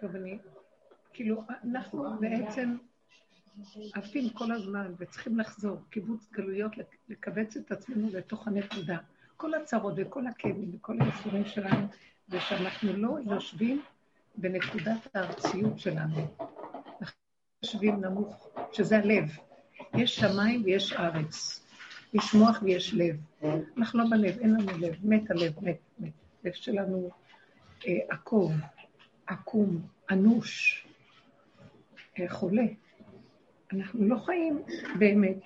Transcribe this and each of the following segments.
טוב. כאילו, אנחנו בעצם עפים כל הזמן וצריכים לחזור, קיבוץ גלויות, לקבץ את עצמנו לתוך הנקודה. כל הצרות וכל הכאבים וכל הייסורים שלנו, זה שאנחנו לא יושבים בנקודת הארציות שלנו. אנחנו יושבים נמוך, שזה הלב. יש שמיים ויש ארץ. יש מוח ויש לב. אנחנו לא בלב, אין לנו לב. מת הלב, מת, מת. לב שלנו עקוב, עקום, אנוש, אה, חולה. אנחנו לא חיים באמת.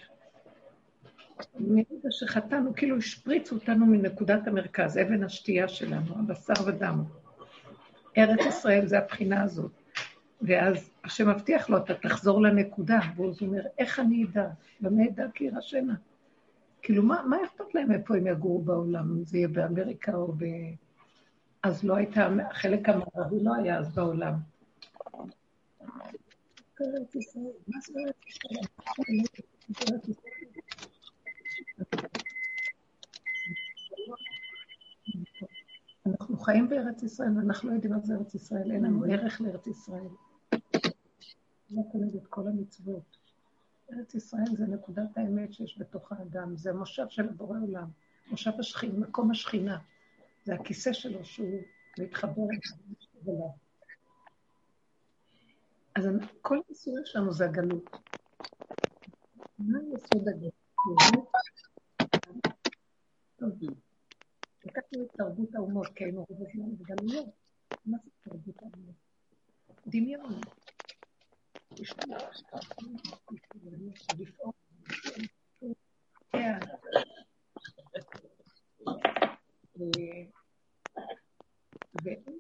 מרגע שחטאנו, כאילו השפריצו אותנו מנקודת המרכז, אבן השתייה שלנו, הבשר ודם. ארץ ישראל זה הבחינה הזאת. ואז השם מבטיח לו, אתה תחזור לנקודה, והוא אומר, איך אני אדע? במה אדע כי ירשנה? כאילו, מה, מה אכפת להם איפה הם יגורו בעולם? אם זה יהיה באמריקה או ב... אז לא הייתה, החלק המערבי לא היה אז בעולם. אנחנו חיים בארץ ישראל, ואנחנו לא יודעים מה זה ארץ ישראל, אין לנו ערך לארץ ישראל. לא כנגד כל המצוות. ארץ ישראל זה נקודת האמת שיש בתוך האדם, זה המושב של הבורא עולם, מושב השכינה, מקום השכינה. זה הכיסא שלו שהוא מתחבר אליו. אז כל הניסוי שלנו זה הגלות. מה יסוד הגלות? לקחנו את תרבות האומות, כי היינו רוב הזמן בגלויות. מה זה תרבות האומות? דמיון. לפעול. ואין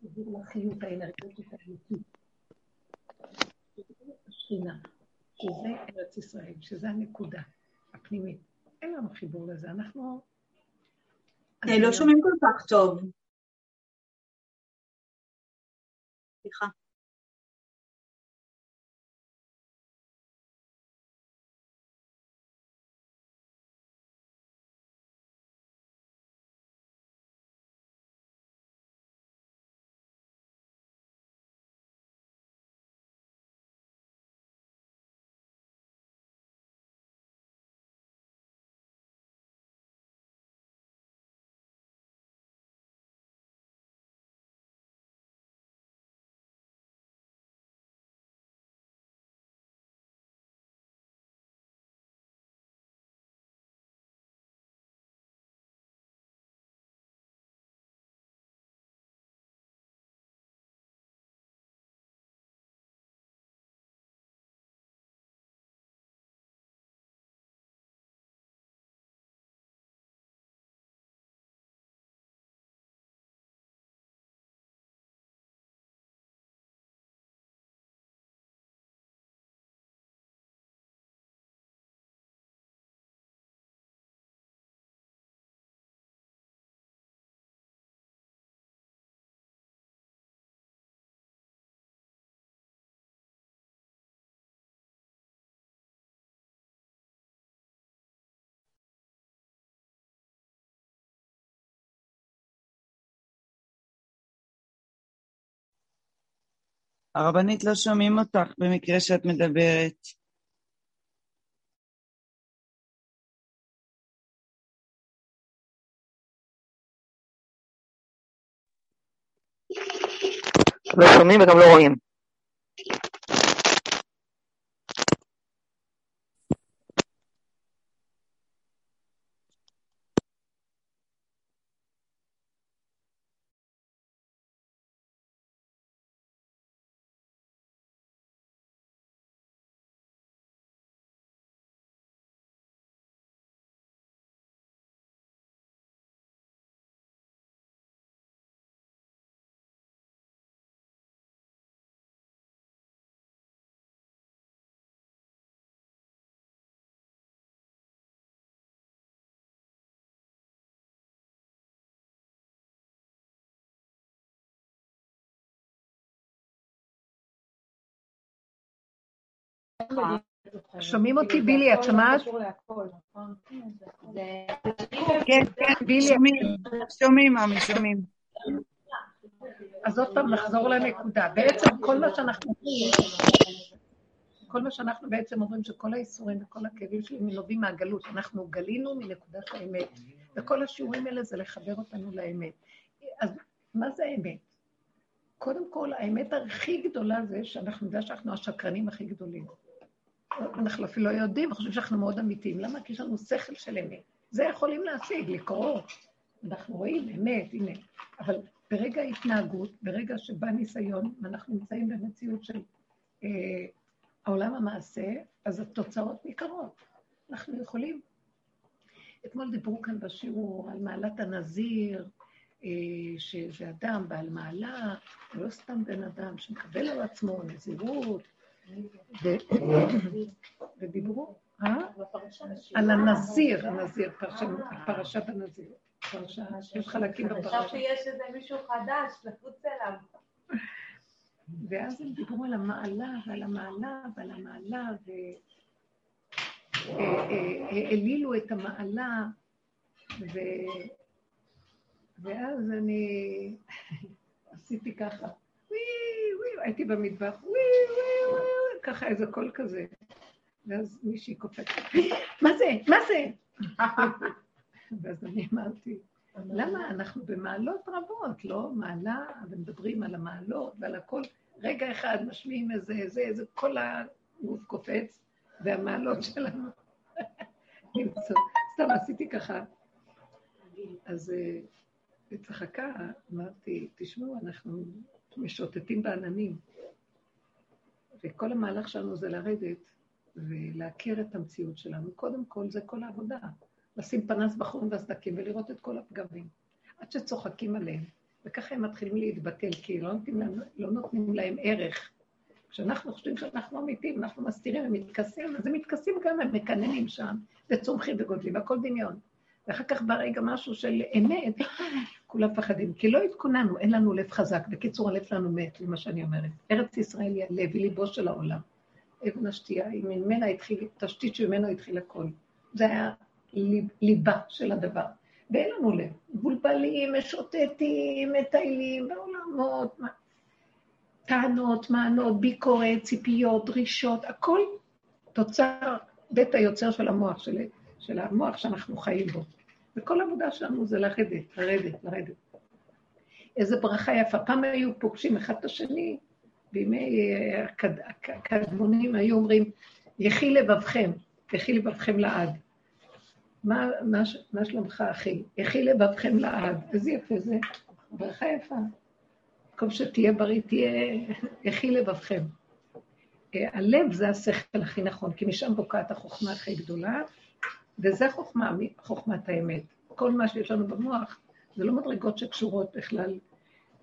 חיבור לחיות האנרגטית האמיתית. השכינה, שזה ארץ ישראל, שזה הנקודה הפנימית. אין לנו חיבור לזה, אנחנו... לא שומעים כל כך טוב. סליחה. הרבנית, לא שומעים אותך במקרה שאת מדברת. לא שומעים וגם לא רואים. שומעים אותי, בילי, את שומעת? כן, כן, בילי, שומעים, אמי, שומעים. אז עוד פעם נחזור לנקודה. בעצם כל מה שאנחנו כל מה שאנחנו בעצם אומרים, שכל האיסורים וכל הכאבים שלי מלווים מהגלות. אנחנו גלינו מנקודת האמת, וכל השיעורים האלה זה לחבר אותנו לאמת. אז מה זה האמת? קודם כל, האמת הכי גדולה זה שאנחנו נדע שאנחנו השקרנים הכי גדולים. אנחנו אפילו לא יודעים, אנחנו חושבים שאנחנו מאוד אמיתיים. למה? כי יש לנו שכל של אמת. זה יכולים להשיג, לקרוא. אנחנו רואים אמת, הנה. אבל ברגע ההתנהגות, ברגע שבא ניסיון, ואנחנו נמצאים במציאות של אה, העולם המעשה, אז התוצאות ניכרות. אנחנו יכולים. אתמול דיברו כאן בשיעור על מעלת הנזיר, אה, שזה אדם בעל מעלה, לא סתם בן אדם שמקבל על עצמו נזירות, ודיברו, אה? על הנזיר, הנזיר, פרשת הנזיר. יש חלקים בפרשה. חשבתי שיש איזה מישהו חדש, לפוץ אליו. ואז הם דיברו על המעלה ועל המעלה ועל המעלה, והעלילו את המעלה. ואז אני עשיתי ככה, וואי וואי, הייתי במטבח, וואי וואי וואי, ככה איזה קול כזה. ואז מישהי קופצת, מה זה? מה זה? ואז אני אמרתי, למה אנחנו במעלות רבות, לא? מעלה, ומדברים על המעלות ועל הכל. רגע אחד משמיעים איזה, איזה, איזה, כל הגוף קופץ, והמעלות שלנו נמצא. סתם עשיתי ככה. אז היא צחקה, אמרתי, תשמעו, אנחנו משוטטים בעננים, וכל המהלך שלנו זה לרדת ולהכיר את המציאות שלנו. קודם כל, זה כל העבודה. לשים פנס בחורים והסדקים ולראות את כל הפגמים, עד שצוחקים עליהם. וככה הם מתחילים להתבטל, כי לא נותנים להם, לא נותנים להם ערך. כשאנחנו חושבים שאנחנו אמיתיים, אנחנו מסתירים, הם מתכסים, אז הם מתכסים גם, הם מקננים שם, וצומחים וגודלים, הכל דמיון. ואחר כך ברגע משהו של אמת, כולם מפחדים, כי לא התכוננו, אין לנו לב חזק. בקיצור, הלב שלנו מת, זה מה שאני אומרת. ארץ ישראל היא הלב, היא ליבו של העולם. אבן השתייה, היא ממנה התחיל, תשתית שממנו התחיל הכל. זה היה ליבה של הדבר. ואין לנו לב. מבולבלים, משוטטים, מטיילים בעולמות, טענות, מענות, ביקורת, ציפיות, דרישות, הכל תוצר בית היוצר של המוח, של, של המוח שאנחנו חיים בו. וכל העבודה שלנו זה לרדת, לרדת, לרדת. איזה ברכה יפה. פעם היו פוגשים אחד את השני, בימי הקדמונים היו אומרים, יחי לבבכם, יחי לבבכם לעד. מה, מה, מה שלומך, אחי? יחי לבבכם לעד. איזה יפה זה. ברכה יפה. במקום שתהיה בריא, תהיה... יחי לבבכם. אה, הלב זה השכל הכי נכון, כי משם בוקעת החוכמה הכי גדולה, וזה חוכמה, חוכמת האמת. כל מה שיש לנו במוח, זה לא מדרגות שקשורות בכלל,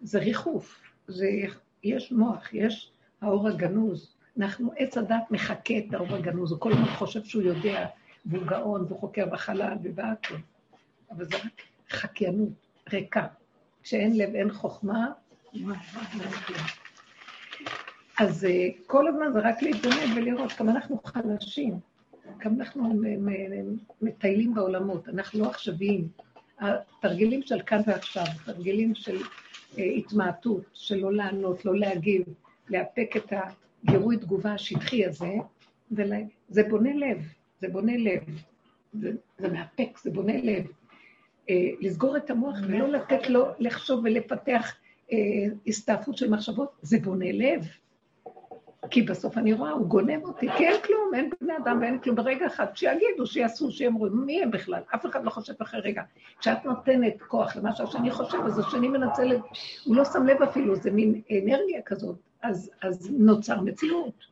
זה ריחוף. זה, יש מוח, יש האור הגנוז. אנחנו, עץ הדת מחקה את האור הגנוז, הוא כל הזמן חושב שהוא יודע, והוא גאון, והוא חוקר בחלל ובהכל. אבל זה רק חקיינות, ריקה. כשאין לב, אין חוכמה, אז אה, כל הזמן זה רק להתבונן ולראות כמה אנחנו חלשים, כמה אנחנו מטיילים בעולמות, אנחנו לא עכשוויים. התרגילים של כאן ועכשיו, תרגילים של אה, התמעטות, של לא לענות, לא להגיב, לאפק את הגירוי תגובה השטחי הזה, זה בונה לב. זה בונה לב. זה, זה מאפק, זה בונה לב. אה, לסגור את המוח ולא לתת לו לחשוב ולפתח אה, הסתעפות של מחשבות, זה בונה לב. כי בסוף אני רואה, הוא גונב אותי, כי אין כלום, אין בני אדם ואין כלום. ברגע אחד, שיגידו, שיעשו, שיאמרו, מי הם בכלל? אף אחד לא חושב אחרי רגע. כשאת נותנת כוח למה שהשני חושב, אז השני מנצל את... הוא לא שם לב אפילו, זה מין אנרגיה כזאת. אז, אז נוצר מציאות.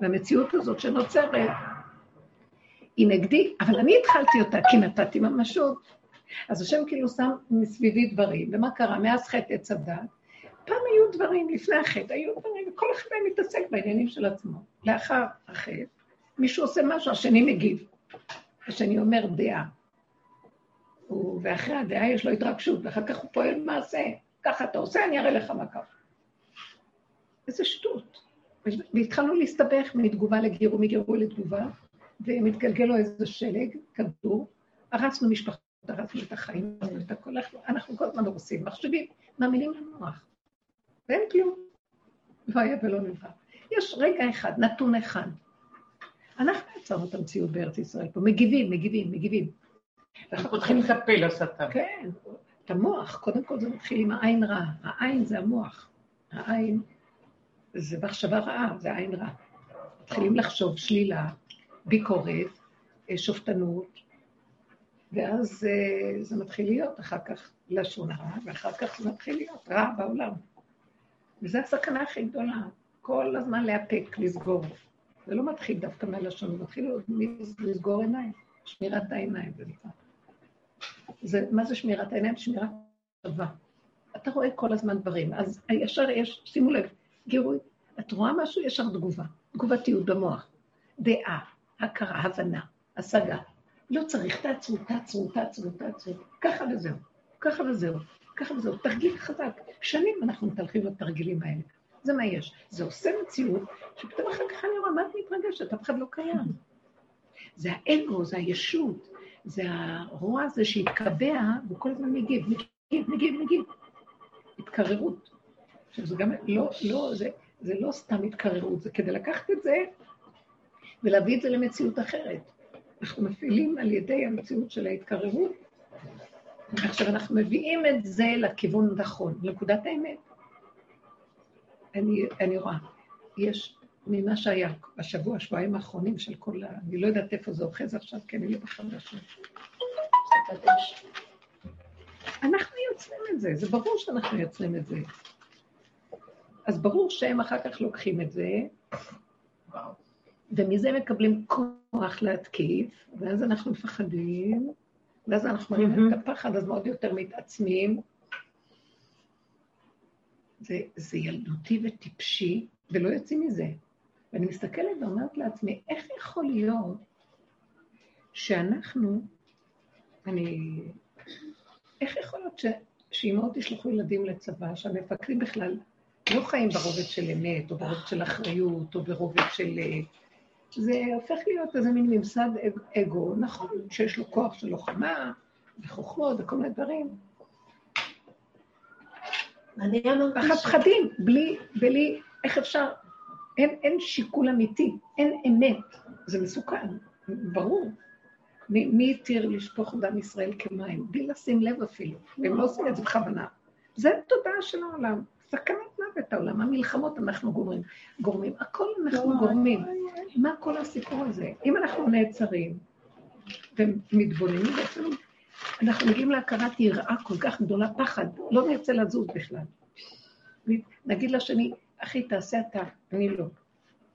והמציאות הזאת שנוצרת, היא נגדי, אבל אני התחלתי אותה כי נתתי ממשות. אז השם כאילו שם מסביבי דברים, ומה קרה? מאז חטא עץ הדת, פעם היו דברים, לפני החטא היו דברים, וכל אחד מהם מתעסק בעניינים של עצמו. לאחר החטא, מישהו עושה משהו, השני מגיב. השני אומר דעה. ואחרי הדעה יש לו התרגשות, ואחר כך הוא פועל מעשה. ככה אתה עושה, אני אראה לך מה קרה. איזה שטות. והתחלנו להסתבך מתגובה לגירוי, מגירוי לתגובה, ומתגלגל לו איזה שלג, כדור, הרסנו משפחות, הרסנו את החיים, את הכל, אנחנו כל הזמן הורסים, מחשבים, מאמינים למוח. ואין כלום. לא היה ולא נברא. יש רגע אחד, נתון אחד. אנחנו יצרנו את המציאות בארץ ישראל פה, מגיבים, מגיבים, מגיבים. אנחנו פותחים את הפה לשטן. כן, את המוח, קודם כל זה מתחיל עם העין רע. העין זה המוח. העין זה מחשבה רעה, זה עין רע. מתחילים לחשוב שלילה, ביקורת, אה, שופטנות, ואז אה, זה מתחיל להיות אחר כך לשון הרע, ואחר כך זה מתחיל להיות רע בעולם. וזו הסכנה הכי גדולה, כל הזמן להפק, לסגור. זה לא מתחיל דווקא מהלשון, זה מתחיל לסגור עיניים, שמירת העיניים זה נקרא. זה, מה זה שמירת העיניים? שמירת טובה. אתה רואה כל הזמן דברים, אז ישר יש, שימו לב, גירוי, את רואה משהו, ישר תגובה, תגובתיות במוח, דעה, הכרה, הבנה, השגה. לא צריך, תעצרו, תעצרו, תעצרו, תעצרו, ככה וזהו, ככה וזהו, ככה וזהו, תרגיל חזק. שנים אנחנו מתהלכים לתרגילים האלה. זה מה יש. זה עושה מציאות, שפתאום אחר כך אני רואה, מה את מתרגשת? אף אחד לא קיים. זה האגו, זה הישות, זה הרוע הזה שהתקבע, והוא כל הזמן מגיב, מגיב, מגיב, מגיב. התקררות. עכשיו, זה גם לא, לא, זה, זה לא סתם התקררות, זה כדי לקחת את זה ולהביא את זה למציאות אחרת. אנחנו מפעילים על ידי המציאות של ההתקררות. עכשיו, אנחנו מביאים את זה לכיוון הנכון, לנקודת האמת. אני, אני רואה, יש ממה שהיה בשבוע, שבועיים האחרונים של כל ה... אני לא יודעת איפה זה אוחז עכשיו, כי אני לא בחדשות. אנחנו יוצרים את זה, זה ברור שאנחנו יוצרים את זה. אז ברור שהם אחר כך לוקחים את זה, ומזה מקבלים כוח להתקיף, ואז אנחנו מפחדים, ואז אנחנו מראים את הפחד, אז מאוד יותר מתעצמים. זה, זה ילדותי וטיפשי, ולא יוצאים מזה. ואני מסתכלת ואומרת לעצמי, איך יכול להיות שאנחנו, אני... איך יכול להיות ש... שאימהות ישלחו ילדים לצבא, שהמפקדים בכלל לא חיים ברובד של אמת, או ברובד של אחריות, או ברובד של... זה הופך להיות איזה מין ממסד אגו, נכון, שיש לו כוח של לוחמה, וחוכמות וכל מיני דברים. אני אמרתי ש... פחדים, בלי, בלי, איך אפשר, אין, אין שיקול אמיתי, אין אמת, זה מסוכן, ברור. מי מי התיר לשפוך דם ישראל כמים? בלי לשים לב אפילו, והם לא עושים את זה בכוונה. זה תודעה של העולם, סכנת מוות העולם, המלחמות אנחנו גורמים, גורמים, הכל אנחנו גורמים. מה כל הסיפור הזה? אם אנחנו נעצרים ומתבוננים בעצם, אנחנו מגיעים להכרת יראה כל כך גדולה, פחד, לא נרצה לזוז בכלל. נגיד לשני, אחי, תעשה אתה, אני לא.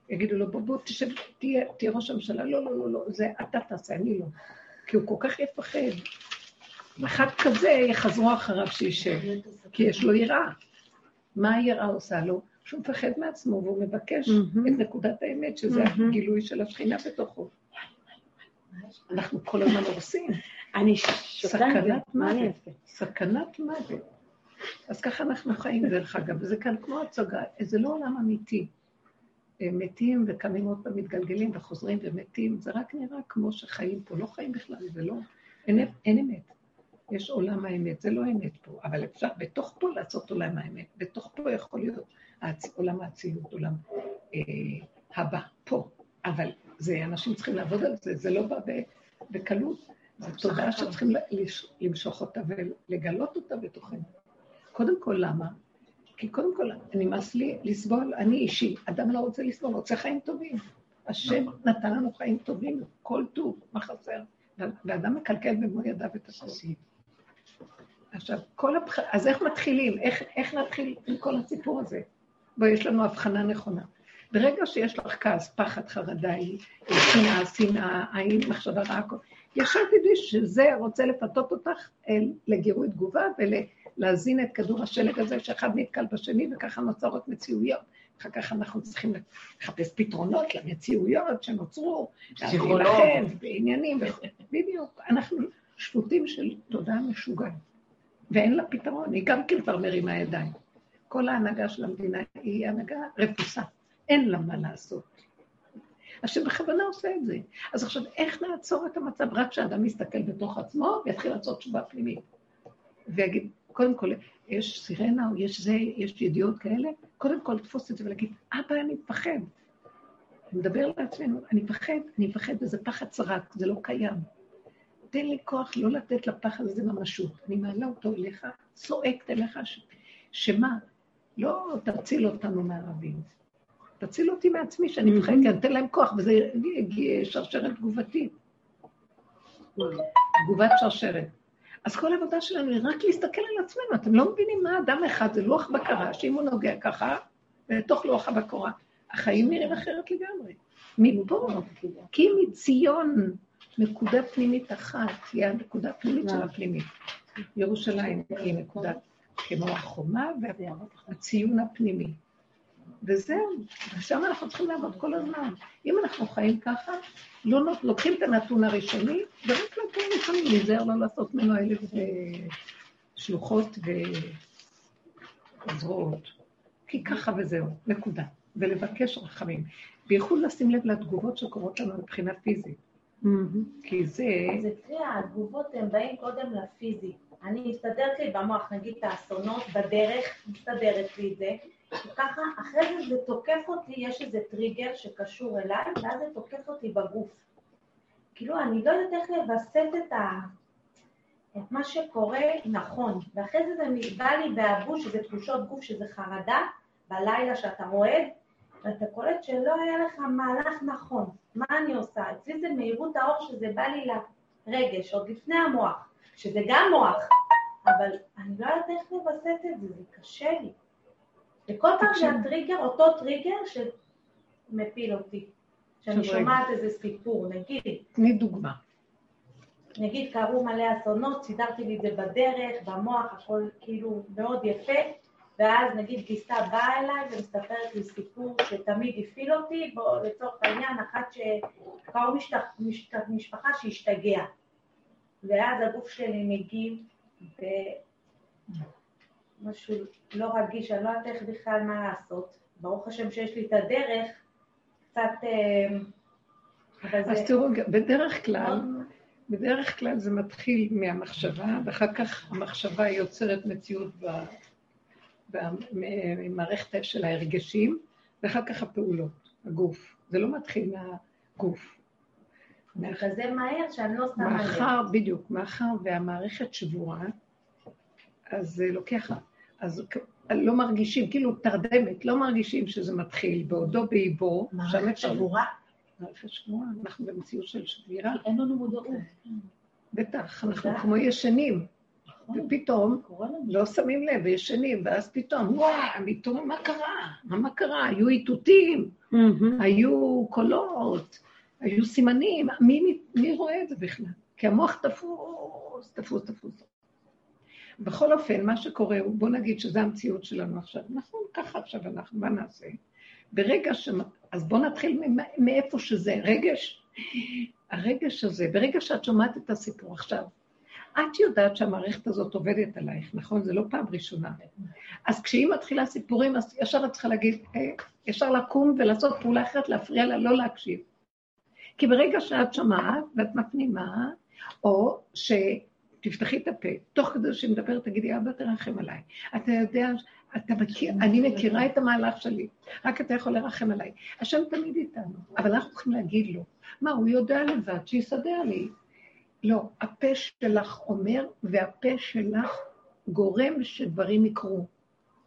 יגידו לו, בוא, בוא, תשב, תהיה, תהיה ראש הממשלה. לא, לא, לא, לא, זה אתה תעשה, אני לא. כי הוא כל כך יפחד. אחד כזה, יחזרו אחריו שישב, כי יש לו יראה. מה היראה עושה לו? שהוא מפחד מעצמו והוא מבקש את נקודת האמת, שזה הגילוי של השכינה בתוכו. אנחנו כל הזמן הורסים. אני סכנת מוות. סכנת מוות. אז ככה אנחנו חיים, דרך אגב, וזה כאן כמו הצגה, זה לא עולם אמיתי. הם מתים וקמים עוד פעם, מתגלגלים וחוזרים ומתים, זה רק נראה כמו שחיים פה, לא חיים בכלל, זה לא, אין, אין אמת. יש עולם האמת, זה לא אמת פה, אבל אפשר בתוך פה לעשות עולם האמת, בתוך פה יכול להיות. עולם האצילות, עולם אה, הבא, פה, אבל זה, אנשים צריכים לעבוד על זה, זה לא בא בקלות, זו תודעה שצריכים למשוך אותה ולגלות אותה בתוכנו. קודם כל, למה? כי קודם כל, נמאס לי לסבול, אני אישי, אדם לא רוצה לסבול, רוצה חיים טובים. השם נתן לנו חיים טובים, כל טוב, מה חסר? ואדם מקלקל במו ידיו את הכל. עכשיו, כל הבח... אז איך מתחילים? איך, איך נתחיל עם כל הסיפור הזה? בואי, יש לנו הבחנה נכונה. ברגע שיש לך כעס, פחד, חרדה, שנאה, שנאה, עין, מחשבה רעה, ישר תדעי שזה רוצה לפתות אותך אל, לגירוי תגובה ולהזין את כדור השלג הזה שאחד נתקל בשני וככה נוצרות מציאויות. אחר כך אנחנו צריכים לחפש פתרונות למציאויות שנוצרו. להילחם בעניינים, בדיוק. אנחנו שפוטים של תודעה משוגעת, ואין לה פתרון, היא גם כן כבר מרימה ידיים. כל ההנהגה של המדינה היא הנהגה רפוסה. אין לה מה לעשות. השם בכוונה עושה את זה. אז עכשיו, איך נעצור את המצב? רק כשאדם יסתכל בתוך עצמו ויתחיל לעשות תשובה פנימית. ויגיד, קודם כל, יש סירנה או יש זה, יש ידיעות כאלה, קודם כל לתפוס את זה ולהגיד, אבא, אני מפחד. נדבר לעצמנו, אני מפחד, אני מפחד, וזה פחד סרק, זה לא קיים. תן לי כוח לא לתת לפחד הזה ממשות. אני מעלה אותו אליך, צועקת אליך, ש... שמה? לא תציל אותנו מהערבים. תציל אותי מעצמי, שאני מפחד, כי אני אתן להם כוח, וזה שרשרת תגובתית. תגובת שרשרת. אז כל העבודה שלנו היא רק להסתכל על עצמנו. אתם לא מבינים מה אדם אחד, זה לוח בקרה, שאם הוא נוגע ככה, לתוך לוח הבקרה, החיים נראים אחרת לגמרי. מפה, כי מציון נקודה פנימית אחת, היא הנקודה הפנימית של הפנימית. ירושלים היא נקודה כמו החומה והציון הפנימי. וזהו, ושם אנחנו צריכים לעבוד כל הזמן. אם אנחנו חיים ככה, לא לוקחים את הנתון הראשוני, ורק נתון ראשוני, להיזהר לא לעשות ממנו אלף שלוחות וזרועות. כי ככה וזהו, נקודה. ולבקש רחמים. בייחוד לשים לב לתגובות שקורות לנו מבחינה פיזית. כי זה... זה תראה, התגובות הן באים קודם לפיזי. אני מסתדרת לי במוח, נגיד את האסונות, בדרך, מסתדרת לי את זה. וככה, אחרי זה זה תוקף אותי, יש איזה טריגר שקשור אליי, ואז זה תוקף אותי בגוף. כאילו, אני לא יודעת איך לווסת את, ה... את מה שקורה נכון. ואחרי זה זה בא לי באבו, שזה תחושות גוף, שזה חרדה, בלילה שאתה רועד, ואתה קולט שלא היה לך מהלך נכון. מה אני עושה? אצלי זה מהירות האור שזה בא לי לרגש, עוד לפני המוח, שזה גם מוח, אבל אני לא יודעת איך לווסת את זה, זה קשה לי. וכל פעם שהטריגר, אותו טריגר שמפיל אותי. שאני שומעת איזה סיפור, נגיד. תני דוגמה. נגיד קרו מלא אסונות, סידרתי לי את זה בדרך, במוח, הכל כאילו מאוד יפה, ואז נגיד גיסה באה אליי ומספרת לי סיפור שתמיד הפעיל אותי, בוא לצורך העניין, אחת שקראו משתח, משפחה שהשתגע. ואז הגוף שלי מגיב במשהו לא רגיש, אני לא יודעת איך בכלל מה לעשות. ברוך השם שיש לי את הדרך, קצת... אה, אז זה... תראו, בדרך כלל, בדרך כלל זה מתחיל מהמחשבה, ואחר כך המחשבה יוצרת מציאות במערכת של ההרגשים, ואחר כך הפעולות, הגוף. זה לא מתחיל מהגוף. זה כזה מהר שאני לא שמה לב. מאחר, בדיוק, מאחר והמערכת שבורה, אז זה לוקח, אז לא מרגישים, כאילו תרדמת, לא מרגישים שזה מתחיל בעודו באיבו. מערכת שבורה? מערכת שבורה, אנחנו במציאות של שבירה. אין לנו מודעות. בטח, אנחנו כמו ישנים. ופתאום לא שמים לב, וישנים, ואז פתאום, וואי, פתאום מה קרה? מה קרה? היו איתותים, היו קולות, היו סימנים, מי, מי רואה את זה בכלל? כי המוח תפוס, תפוס, תפוס. בכל אופן, מה שקורה הוא, בוא נגיד שזו המציאות שלנו עכשיו. נכון, ככה עכשיו אנחנו, מה נעשה? ברגע ש... אז בוא נתחיל מאיפה שזה, רגש. הרגש הזה, ברגע שאת שומעת את הסיפור עכשיו, את יודעת שהמערכת הזאת עובדת עלייך, נכון? זה לא פעם ראשונה. אז כשהיא מתחילה סיפורים, אז ישר את צריכה להגיד, אה, ישר לקום ולעשות פעולה אחרת, להפריע לה, לא להקשיב. כי ברגע שאת שומעת ואת מפנימה, או שתפתחי את הפה, תוך כדי שהיא מדברת, תגידי, אבא תרחם עליי. אתה יודע, אתה מכיר, אני מכירה את המהלך שלי, רק אתה יכול לרחם עליי. השם תמיד איתנו, אבל אנחנו צריכים להגיד לו, מה, הוא יודע לבד, שיסדר לי. לא, הפה שלך אומר, והפה שלך גורם שדברים יקרו.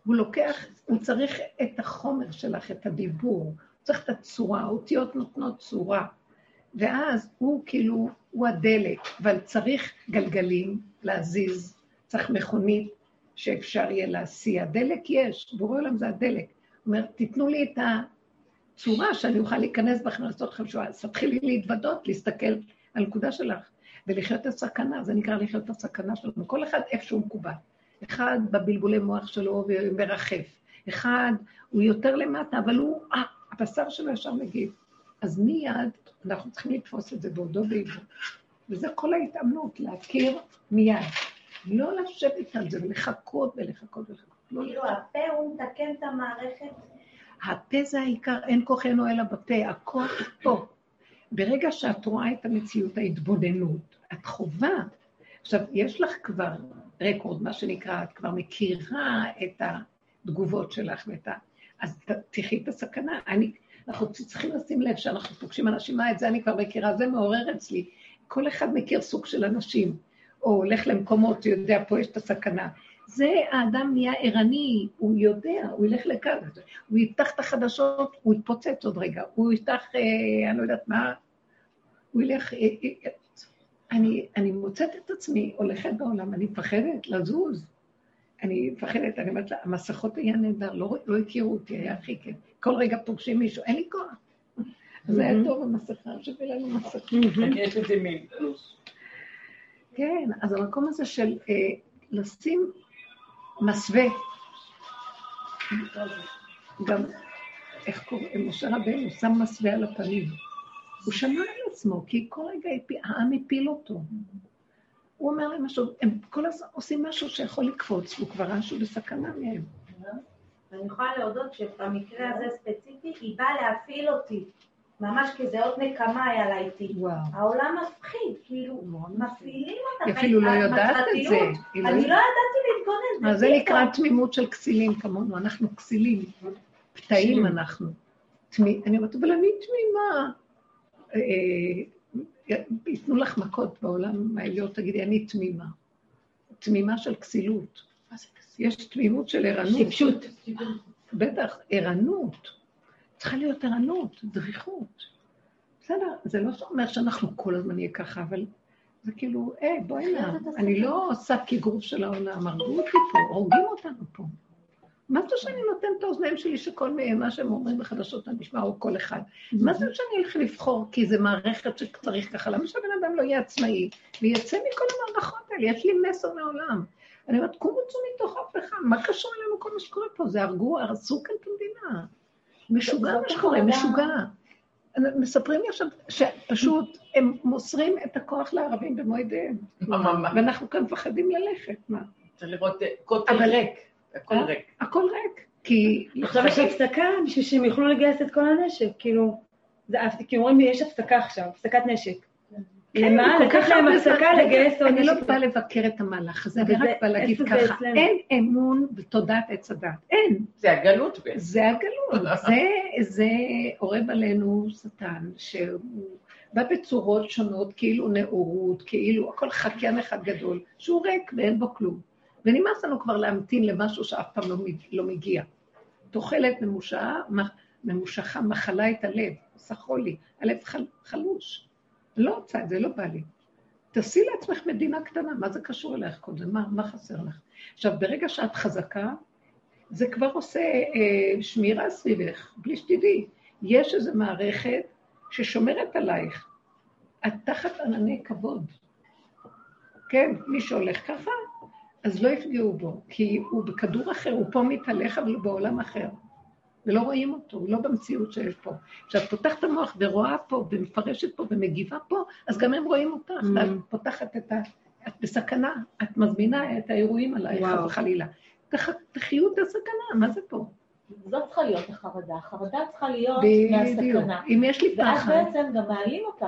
הוא לוקח, הוא צריך את החומר שלך, את הדיבור, הוא צריך את הצורה, האותיות נותנות צורה. ואז הוא כאילו, הוא הדלק, אבל צריך גלגלים להזיז, צריך מכונית שאפשר יהיה להסיע. דלק יש, בורא עולם זה הדלק. הוא אומר, תיתנו לי את הצורה שאני אוכל להיכנס בכם ולעשות לכם שואה. אז תתחילי להתוודות, להסתכל על הנקודה שלך. ולחיות את הסכנה, זה נקרא לחיות את הסכנה שלנו. כל אחד איפשהו מקובל. אחד בבלבולי מוח שלו ומרחף. אחד הוא יותר למטה, אבל הוא, אה, הבשר שלו ישר מגיב. אז מיד אנחנו צריכים לתפוס את זה בעודו באיבו. וזה כל ההתאמנות, להכיר מיד. לא לשבת על זה ולחכות ולחכות ולחכות. לא כאילו הפה הוא מתקן את המערכת? הפה זה העיקר, אין כוחנו אלא בפה, הכוח פה. ברגע שאת רואה את המציאות, ההתבוננות, את חובה. עכשיו, יש לך כבר רקורד, מה שנקרא, את כבר מכירה את התגובות שלך ואת ה... אז תחי את הסכנה. אני, אנחנו צריכים לשים לב שאנחנו פוגשים אנשים, מה, את זה אני כבר מכירה, זה מעורר אצלי. כל אחד מכיר סוג של אנשים, או הולך למקומות, יודע, פה יש את הסכנה. זה האדם נהיה ערני, הוא יודע, הוא ילך לכאן, הוא יפתח את החדשות, הוא יתפוצץ עוד רגע, הוא יפתח, אה, אני לא יודעת מה, הוא ילך... אה, אה, אני, אני מוצאת את עצמי הולכת בעולם, אני מפחדת לזוז. אני מפחדת, אני אומרת לה, המסכות היה נהדר, לא, לא הכירו אותי, היה הכי כיף. כל רגע פוגשים מישהו, אין לי כוח. זה היה טוב המסכה, שווה לנו מסכה. יש את זה מין. כן, אז המקום הזה של אה, לשים מסווה, גם, איך קוראים, משה רבנו שם מסווה על הפנים. הוא שמע על עצמו, כי כל רגע העם הפיל אותו. הוא אומר להם משהו, הם כל הזמן עושים משהו שיכול לקפוץ, והוא כבר ראה שהוא בסכנה מהם. אני יכולה להודות שבמקרה הזה ספציפי, היא באה להפעיל אותי. ממש כזה עוד נקמה היה לה איתי. וואו. העולם מפחיד, כאילו, מפעילים אותך. היא אפילו לא יודעת את. זה. לא אני. לא ידעתי להתגונן. מה זה. נקרא תמימות של כסילים כמונו? אנחנו כסילים, פתאים אנחנו. אני אומרת, אבל אני תמימה. ייתנו לך מכות בעולם העליון, תגידי, אני תמימה. תמימה של כסילות. יש תמימות של ערנות. טיפשות. בטח, ערנות. צריכה להיות ערנות, דריכות. בסדר, זה לא אומר שאנחנו כל הזמן נהיה ככה, אבל זה כאילו, אה, בואי נא, אני לא עושה כגרוף של העולם, הרגו אותי פה, הורגים אותנו פה. מה זה שאני נותנת את האוזניים שלי שכל מה שהם אומרים בחדשות אני אשמע, או כל אחד? מה זה שאני אלך לבחור, כי זו מערכת שצריך ככה? למה שהבן אדם לא יהיה עצמאי ויצא מכל המערכות האלה? יש לי מסר מעולם. אני אומרת, קומו צאו מתוך אף אחד, מה קשור אלינו כל מה שקורה פה? זה הרגו, הרסו כאן את המדינה. משוגע מה שקורה. משוגע. מספרים לי עכשיו שפשוט הם מוסרים את הכוח לערבים במו ידיהם. ואנחנו כאן מפחדים ללכת, מה? צריך לראות אה, כותל ריק. הכל אה? ריק. הכל ריק. כי... עכשיו יש הפסקה בשביל שהם יוכלו לגייס את כל הנשק, כאילו, כי אומרים לי, יש הפסקה עכשיו, הפסקת נשק. למה? כן, כך לתת להם הפסקה. לגייס עוד אני לא נשק. באה לבקר את המהלך הזה, אני רק באה להגיד ככה? אין אמון בתודעת עץ הדת. אין. זה הגלות בעצם. זה הגלות, זה, זה אורב עלינו שטן, שהוא בא בצורות שונות, כאילו נאורות, כאילו הכל חקיין אחד גדול, שהוא ריק ואין בו כלום. ונמאס לנו כבר להמתין למשהו שאף פעם לא, לא מגיע. תוחלת ממושכה, ממושכה מחלה את הלב, עושה חולי, הלב חל, חלוש. לא רוצה את זה, לא בא לי. תעשי לעצמך מדינה קטנה, מה זה קשור אלייך כל זה? מה, מה חסר לך? עכשיו, ברגע שאת חזקה, זה כבר עושה אה, שמירה סביבך, בלי שתדעי. יש איזו מערכת ששומרת עלייך. את תחת ענני כבוד. כן, מי שהולך ככה, אז לא יפגעו בו, כי הוא בכדור אחר, הוא פה מתהלך, אבל הוא בעולם אחר. ולא רואים אותו, הוא לא במציאות שיש פה. כשאת פותחת את המוח ורואה פה, ומפרשת פה, ומגיבה פה, אז גם הם רואים אותך, Mm. ואת פותחת את ה... את בסכנה, את מזמינה את האירועים עלייך, וואו. חס וחלילה. תח- תחיו את הסכנה, מה זה פה? זאת צריכה להיות החרדה. החרדה צריכה להיות. מהסכנה. אם יש לי ואז פחד, בעצם גם מעלים אותה.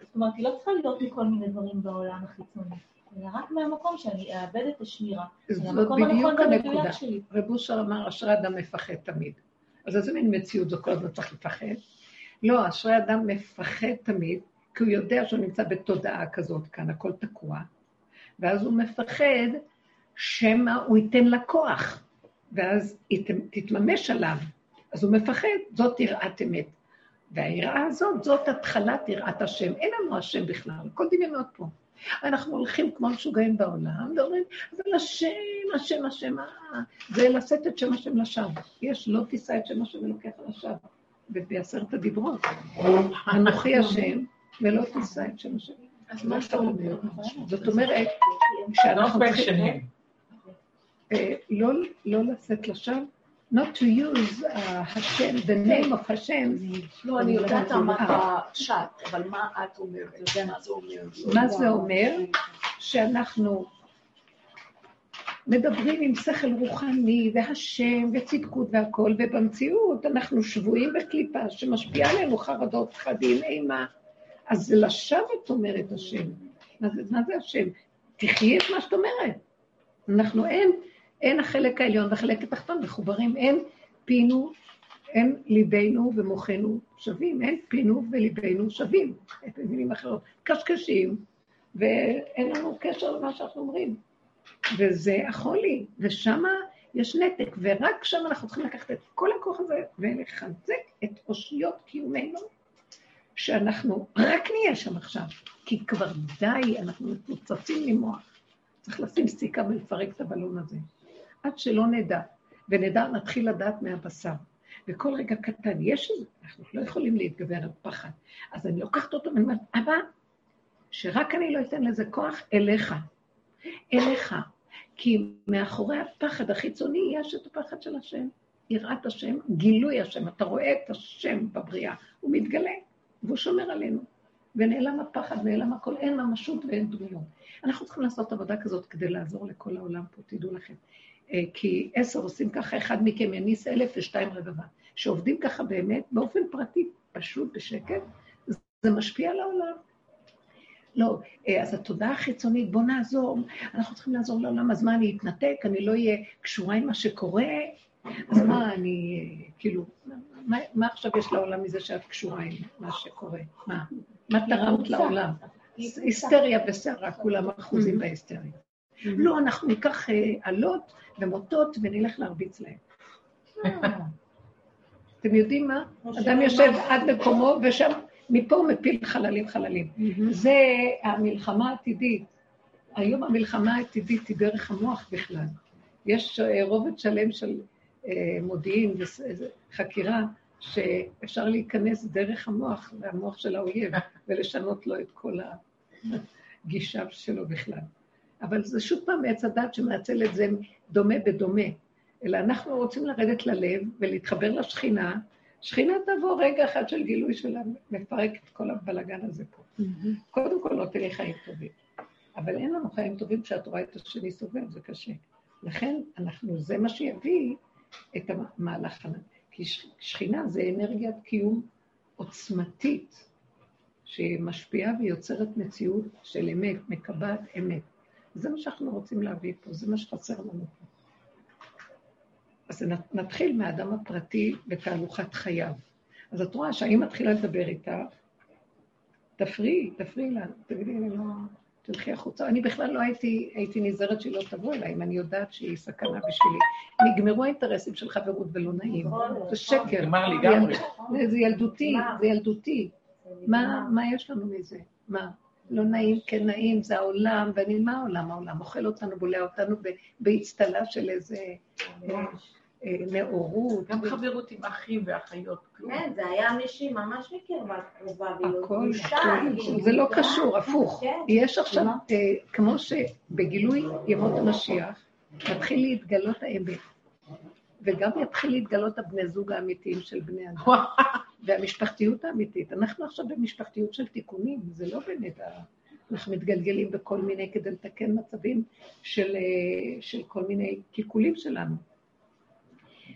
זאת אומרת, היא לא צריכה להיות מכל מיני דברים בעולם החיצוני, אלא רק מהמקום שאני אאבד את השמירה. זאת בדיוק הנקודה. רב אושר אמר, אשרי אדם מפחד תמיד. אז איזה מין מציאות זו כל הזמן צריך לפחד? לא, אשרי אדם מפחד תמיד, כי הוא יודע שהוא נמצא בתודעה כזאת כאן, הכל תקוע. ואז הוא מפחד שמא הוא ייתן לה כוח, ואז תתממש עליו. אז הוא מפחד, זאת יראת אמת. והיראה הזאת, זאת התחלת יראת השם. אין לנו השם בכלל, הכל דמיונות פה. אנחנו הולכים כמו משוגעים בעולם, ואומרים, אבל השם, השם, השם, אה, זה לשאת את שם השם לשווא. יש, לא תישא את שם השם אלוקיך לשווא. בעשרת הדיברות. אנוכי השם, ולא תישא את שם השם. אז מה אתה אומר? זאת אומרת, לא שאנחנו צריכים. אה, לא- לא לשאת לשווא, not to use uh, השם, the name of השם, לא, אני יודעת מה אה. השט, אבל מה את אומרת? מה זה אומר? מה זה אומר? שאנחנו מדברים עם שכל רוחני, והשם, וצדקות והכול, ובמציאות אנחנו שבויים בקליפה שמשפיעה עלינו חרדות, פחדים, אימה. אז זה לשווא, את אומרת השם. מה זה, מה זה השם? תחי את מה שאת אומרת. אנחנו אין, אין החלק העליון והחלק התחתון מחוברים, אין פינו, אין ליבנו ומוחנו שווים, אין פינו וליבנו שווים, במילים אחרות, קשקשים, ואין לנו קשר למה שאנחנו אומרים. וזה החולי, ושם יש נתק, ורק שם אנחנו צריכים לקחת את כל הכוח הזה ולחזק את אושיות קיומנו, שאנחנו רק נהיה שם עכשיו, כי כבר די, אנחנו מפוצצים ממוח. צריך לשים סיכה ולפרק את הבלון הזה, עד שלא נדע, ונדע, נתחיל לדעת מהבשר. וכל רגע קטן, יש איזה, אנחנו לא יכולים להתגבר על פחד. אז אני לוקחת אותו ואני אומרת, אבא, שרק אני לא אתן לזה כוח אליך. אליך. כי מאחורי הפחד החיצוני יש את הפחד של השם, יראת השם, גילוי השם. אתה רואה את השם בבריאה, הוא מתגלה, והוא שומר עלינו. ונעלם הפחד, נעלם הכל, אין ממשות ואין דמויות. אנחנו צריכים לעשות עבודה כזאת כדי לעזור לכל העולם פה, תדעו לכם. אה, כי עשר עושים ככה, אחד מכם יניס אלף ושתיים רבבה. שעובדים ככה באמת, באופן פרטי, פשוט, בשקט, זה משפיע על העולם. לא, אה, אז התודעה החיצונית, בוא נעזור, אנחנו צריכים לעזור לעולם, אז מה, אני אתנתק, אני לא אהיה קשורה עם מה שקורה? אז מה, אני, אה, כאילו, מה, מה עכשיו יש לעולם מזה שאת קשורה עם מה שקורה? מה? מה תרמת לעולם? היסטריה וסערה, כולם אחוזים בהיסטריה. לא, אנחנו ניקח עלות ומוטות ונלך להרביץ להם. אתם יודעים מה? אדם יושב עד מקומו, ושם, מפה הוא מפיל חללים חללים. זה המלחמה העתידית. היום המלחמה העתידית היא דרך המוח בכלל. יש רובד שלם של מודיעין וחקירה, שאפשר להיכנס דרך המוח, והמוח של האויב, ולשנות לו את כל הגישה שלו בכלל. אבל זה שוב פעם עץ הדת שמעצל את זה דומה בדומה. אלא אנחנו רוצים לרדת ללב ולהתחבר לשכינה. שכינה תבוא רגע אחד של גילוי שלה, מפרק את כל הבלגן הזה פה. קודם כל, נותן לי חיים טובים. אבל אין לנו חיים טובים כשאת רואה את השני סובל, זה קשה. לכן, אנחנו, זה מה שיביא את המהלך הזה. כי שכינה זה אנרגיית קיום עוצמתית, שמשפיעה ויוצרת מציאות של אמת, מקבעת אמת. זה מה שאנחנו רוצים להביא פה, זה מה שחסר לנו פה. אז נתחיל מהאדם הפרטי בתהלוכת חייו. אז את רואה שהאם מתחילה לדבר איתה, תפריעי, תפריעי לה, תגידי, אני לא... תלכי החוצה. אני בכלל לא הייתי, הייתי נזהרת שהיא לא תבוא אליי, אם אני יודעת שהיא סכנה בשבילי. נגמרו האינטרסים של חברות ולא נעים. זה שקר. לי לגמרי. זה ילדותי, זה ילדותי. מה יש לנו מזה? מה? לא נעים, כן נעים, זה העולם, ואני, מה העולם? העולם אוכל אותנו, בולע אותנו באצטלה של איזה אה, נאורות. גם חברות עם אחים ואחיות. כן, זה היה מישהי ממש מקרבה קרובה, הכל, זה לא קשור, הפוך. כן. יש עכשיו, אה, כמו שבגילוי ימות המשיח, מתחיל להתגלות האמת. וגם יתחיל להתגלות הבני זוג האמיתיים של בני אדם. והמשפחתיות האמיתית. אנחנו עכשיו במשפחתיות של תיקונים, זה לא באמת, אנחנו מתגלגלים בכל מיני, כדי לתקן מצבים של, של כל מיני קלקולים שלנו.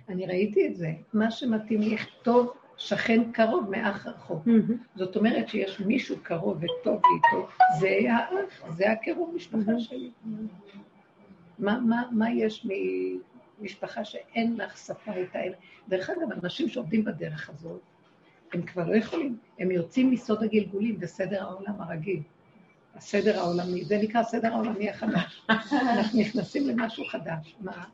אני ראיתי את זה, מה שמתאים לי, טוב שכן קרוב מאח רחוק. זאת אומרת שיש מישהו קרוב וטוב לי איתו, זה האח, זה הקירוב משפחה שלי. מה, מה, מה יש ממשפחה שאין לך שפה איתה? דרך אגב, אנשים שעובדים בדרך הזאת, הם כבר לא יכולים, הם יוצאים מסוד הגלגולים בסדר העולם הרגיל. הסדר העולמי, זה נקרא הסדר העולמי החדש. אנחנו נכנסים למשהו חדש. מה?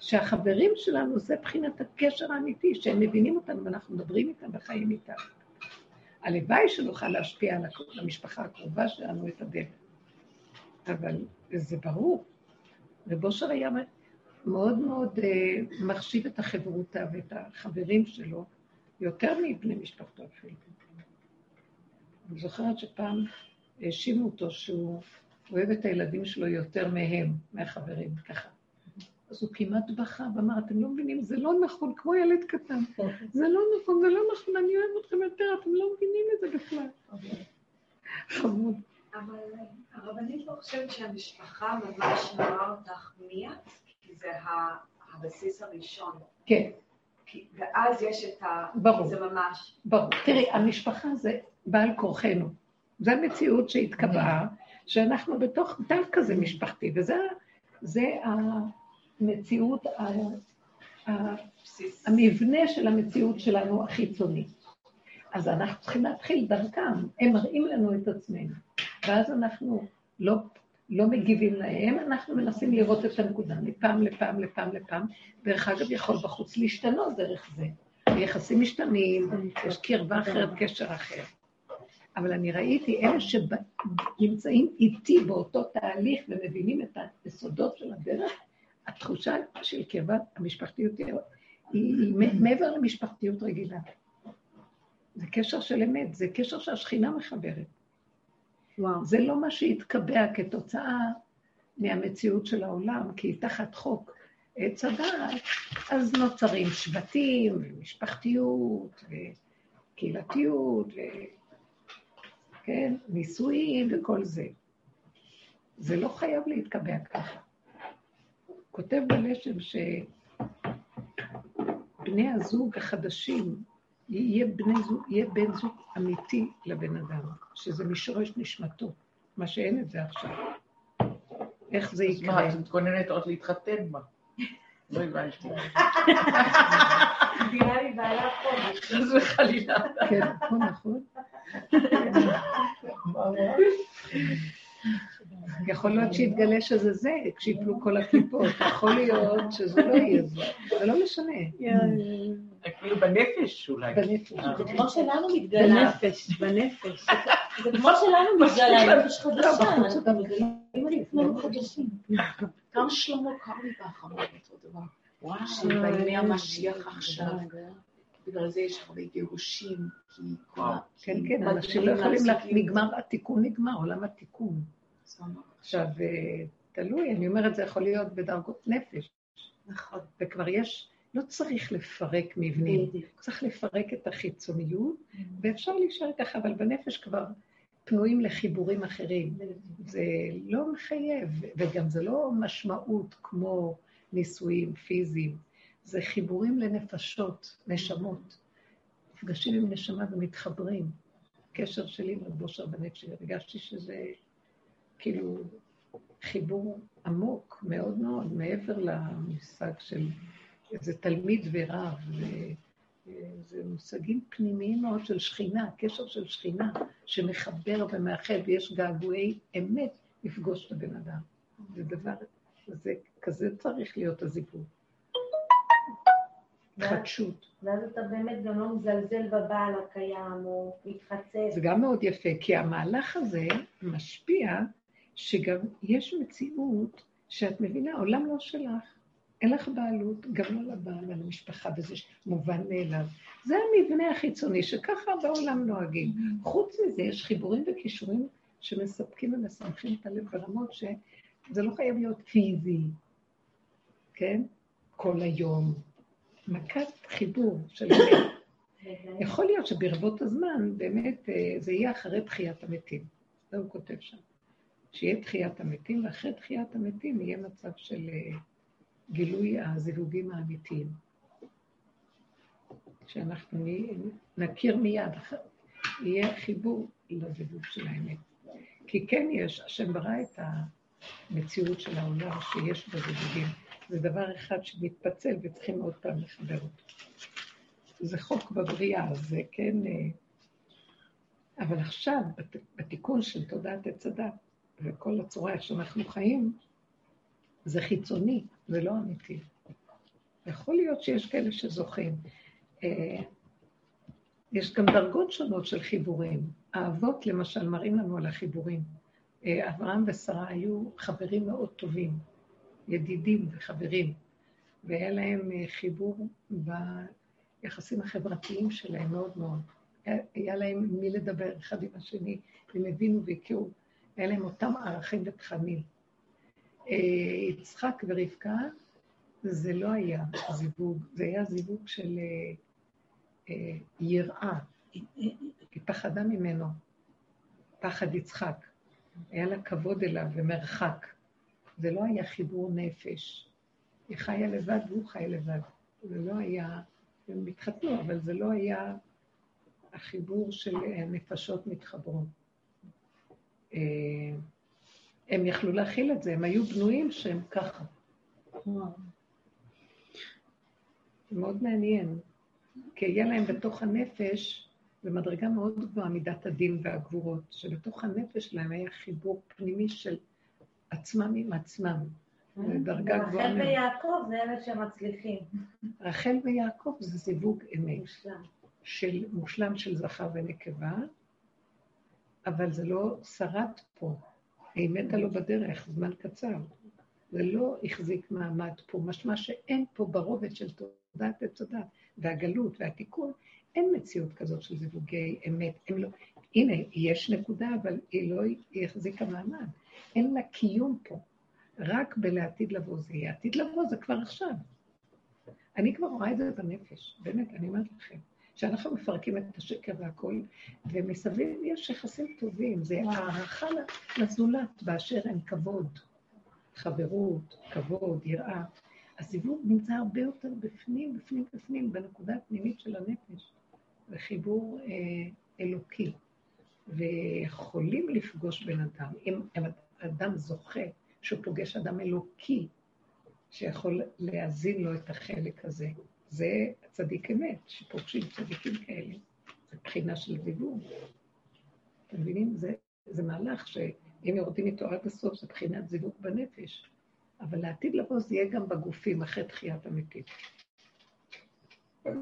שהחברים שלנו זה בחינת הקשר האמיתי, שהם מבינים אותנו ואנחנו מדברים איתם וחיים איתם. הלוואי שנוכל להשפיע על המשפחה הקרובה שלנו את הדרך. אבל זה ברור. ובושר היה מאוד מאוד uh, מחשיב את החברותה ואת החברים שלו, יותר מבני משפחתו אפילו. אני זוכרת שפעם האשימו אותו שהוא אוהב את הילדים שלו יותר מהם, מהחברים, ככה. אז הוא כמעט בכה ואמר, אתם לא מבינים, זה לא נכון, כמו ילד קטן. זה לא נכון, זה לא נכון, אני אוהב אתכם יותר, אתם לא מבינים את זה בכלל. חמוד. אבל הרב הרבנית לא חושבת שהמשפחה ממש מראה אותך מי את, כי זה הבסיס הראשון. כן, כי- ואז יש את ה... ברור. זה ממש... ברור. תראי, המשפחה זה בעל כורחנו. זו המציאות שהתקבעה, שאנחנו בתוך דף כזה משפחתי, וזה זה המציאות, ה- ה- בסיס. המבנה של המציאות שלנו החיצוני. אז אנחנו צריכים להתחיל דרכם, הם מראים לנו את עצמנו, ואז אנחנו לא, לא מגיבים להם, אנחנו מנסים לראות את הנקודה מפעם לפעם לפעם לפעם. דרך אגב, יכול בחוץ להשתנות דרך זה. היחסים משתנים, יש קרבה אחרת, קשר אחר. אבל אני ראיתי אלה שנמצאים איתי באותו תהליך ומבינים את היסודות של הדרך, התחושה של קרבה המשפחתיות היא מעבר למשפחתיות רגילה. זה קשר של אמת, זה קשר שהשכינה מחברת. וואו. זה לא מה שהתקבע כתוצאה מהמציאות של העולם, כי תחת חוק עץ הדעת, אז נוצרים שבטים, ומשפחתיות, וקהילתיות, ו... כן, נישואים וכל זה. זה לא חייב להתקבע ככה. כותב בלשם שבני הזוג החדשים, יהיה, בני זוג, יהיה בן זוג אמיתי לבן אדם, שזה משורש נשמתו, מה שאין את זה עכשיו. איך זה אז מה, יקרה? את מתכוננת עוד להתחתן בה? לא הבנתי. נראה לי בעלה חודש. חס וחלילה. כן, נכון, נכון. יכול להיות שיתגלה שזה זה, כשיפלו כל הקליפות, יכול להיות שזה לא יהיה זה, זה לא משנה. כאילו בנפש אולי. בנפש. אה. זה כמו שלנו מתגלה, בנפש, בנפש. זה כמו שלנו מתגלה, נפש לא, חדשה, אנחנו מגלים עצמנו חדשים. גם שלמה קרליבך אמר אותו דבר. שבימי המשיח עכשיו, בגלל זה יש הרבה גירושים, כי כל ה... כן, כן, אנשים לא יכולים, נגמר, התיקון נגמר, עולם התיקון. אמר, עכשיו, אה, תלוי, אני אומרת, זה יכול להיות בדרגות נפש, נכון, וכבר יש, לא צריך לפרק מבנים. צריך לפרק את החיצוניות, ואפשר להישאר ככה, אבל בנפש כבר פנויים לחיבורים אחרים. זה לא מחייב, וגם זה לא משמעות כמו נישואים פיזיים, זה חיבורים לנפשות, נשמות. נפגשים עם נשמה ומתחברים. קשר שלי עם רב אושר בנפש הרגשתי שזה כאילו חיבור עמוק מאוד מאוד, מעבר למושג של איזה תלמיד ורב. זה מושגים פנימיים מאוד של שכינה, קשר של שכינה, שמחבר ומאחד, ויש געגועי אמת לפגוש את הבן אדם. זה דבר, זה, כזה צריך להיות הזיווג. התחדשות. ואז אתה באמת גם לא מזלזל בבעל הקיים, או מתחצף. זה גם מאוד יפה, כי המהלך הזה משפיע שגם יש מציאות שאת מבינה, העולם לא שלך, אין לך בעלות, גם לא לבעל, על המשפחה, וזה מובן מאליו. זה המבנה החיצוני, שככה בעולם נוהגים. חוץ מזה, יש חיבורים וכישורים שמספקים ומשמחים את הלב ברמות שזה לא חייב להיות פיזי, כן? כל היום. מכת חיבור של הלב. יכול להיות שברבות הזמן, באמת, אה, זה יהיה אחרי תחיית המתים. זה הוא כותב שם. שיהיה תחיית המתים, ואחרי תחיית המתים יהיה מצב של אה, גילוי הזיווגים האמיתיים. שאנחנו נכיר מיד, יהיה חיבור לזיווג של האמת. כי כן יש, השם ברא את המציאות של העולם שיש בזיווגים. זה דבר אחד שמתפצל וצריכים עוד פעם לחבר אותו. זה חוק בבריאה, זה כן... אה, אבל עכשיו, בת- בתיקון של תודעת עץ הדת, וכל הצורה שאנחנו חיים, זה חיצוני, זה לא אמיתי. יכול להיות שיש כאלה שזוכים. אה, יש גם דרגות שונות של חיבורים. האבות, למשל, מראים לנו על החיבורים. אה, אברהם ושרה היו חברים מאוד טובים, ידידים וחברים, והיה להם אה, חיבור ביחסים החברתיים שלהם מאוד מאוד. היה, להם מי לדבר אחד עם השני, הם הבינו והכירו, היה להם אותם ערכים ותכנים. אה, יצחק ורבקה, זה לא היה זיווג, זה היה זיווג של אה, אה, יראה. היא פחדה ממנו, פחד יצחק. היה לה כבוד אליו ומרחק. זה לא היה חיבור נפש. היא חיה לבד והוא חי לבד. זה לא היה, הם התחתנו, אבל זה לא היה החיבור של נפשות מתחברות. הם יכלו להכיל את זה, הם היו בנויים שהם ככה. זה מאוד מעניין, כי יהיה להם בתוך הנפש, במדרגה מאוד גבוהה מידת הדין והגבורות, שבתוך הנפש שלהם היה חיבור פנימי של עצמם עם עצמם. דרגה גבוהה רחל. ויעקב זה אלה שמצליחים. רחל ויעקב זה זיווג אמת. מושלם. של מושלם של זכר ונקבה, אבל זה לא שרד פה. היא מתה לו בדרך, זמן קצר. זה לא החזיק מעמד פה, משמע שאין פה ברובד של תודעת עץ הדת, והגלות והתיקון, אין מציאות כזאת של זיווגי אמת. הם לא, הנה, יש נקודה, אבל היא לא החזיקה מעמד. אין לה קיום פה. רק בלעתיד לבוא זה יהיה. עתיד לבוא זה כבר עכשיו. אני כבר רואה את זה בנפש, באמת, אני אומרת לכם. שאנחנו מפרקים את השקר והכל, ומסביב יש יחסים טובים, זה הערכה לזולת באשר אין כבוד, חברות, כבוד, יראה. הזיווג נמצא הרבה יותר בפנים, בפנים, בפנים, בנקודה הפנימית של הנפש, וחיבור אה, אלוקי. ויכולים לפגוש בן אדם, אם אדם זוכה שהוא פוגש אדם אלוקי, שיכול להזין לו את החלק הזה. זה צדיק אמת, שפוגשים צדיקים כאלה. זה בחינה של זיווג. אתם מבינים? זה, זה מהלך שאם יורדים איתו עד הסוף, זה בחינת זיווג בנפש. אבל לעתיד לבוא זה יהיה גם בגופים, אחרי תחיית המתים.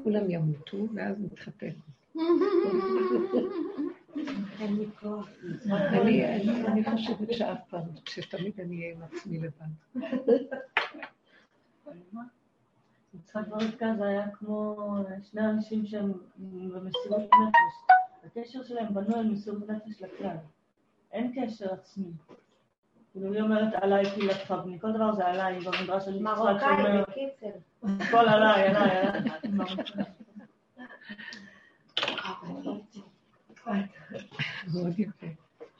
כולם ימותו, ואז נתחתן. אני חושבת שאף פעם, שתמיד אני אהיה עם עצמי לבד. יצחק ורבקה זה היה כמו שני אנשים שהם במסירות נפש. הקשר שלהם בנוי על מסירות נפש לכלל. אין קשר עצמי. כאילו היא אומרת עליי קהילתך, ומכל דבר זה עליי, במדרש של יצחק מרוקאי, שאומר, בקיצר. הכל עליי, עליי, עליי. מאוד יפה.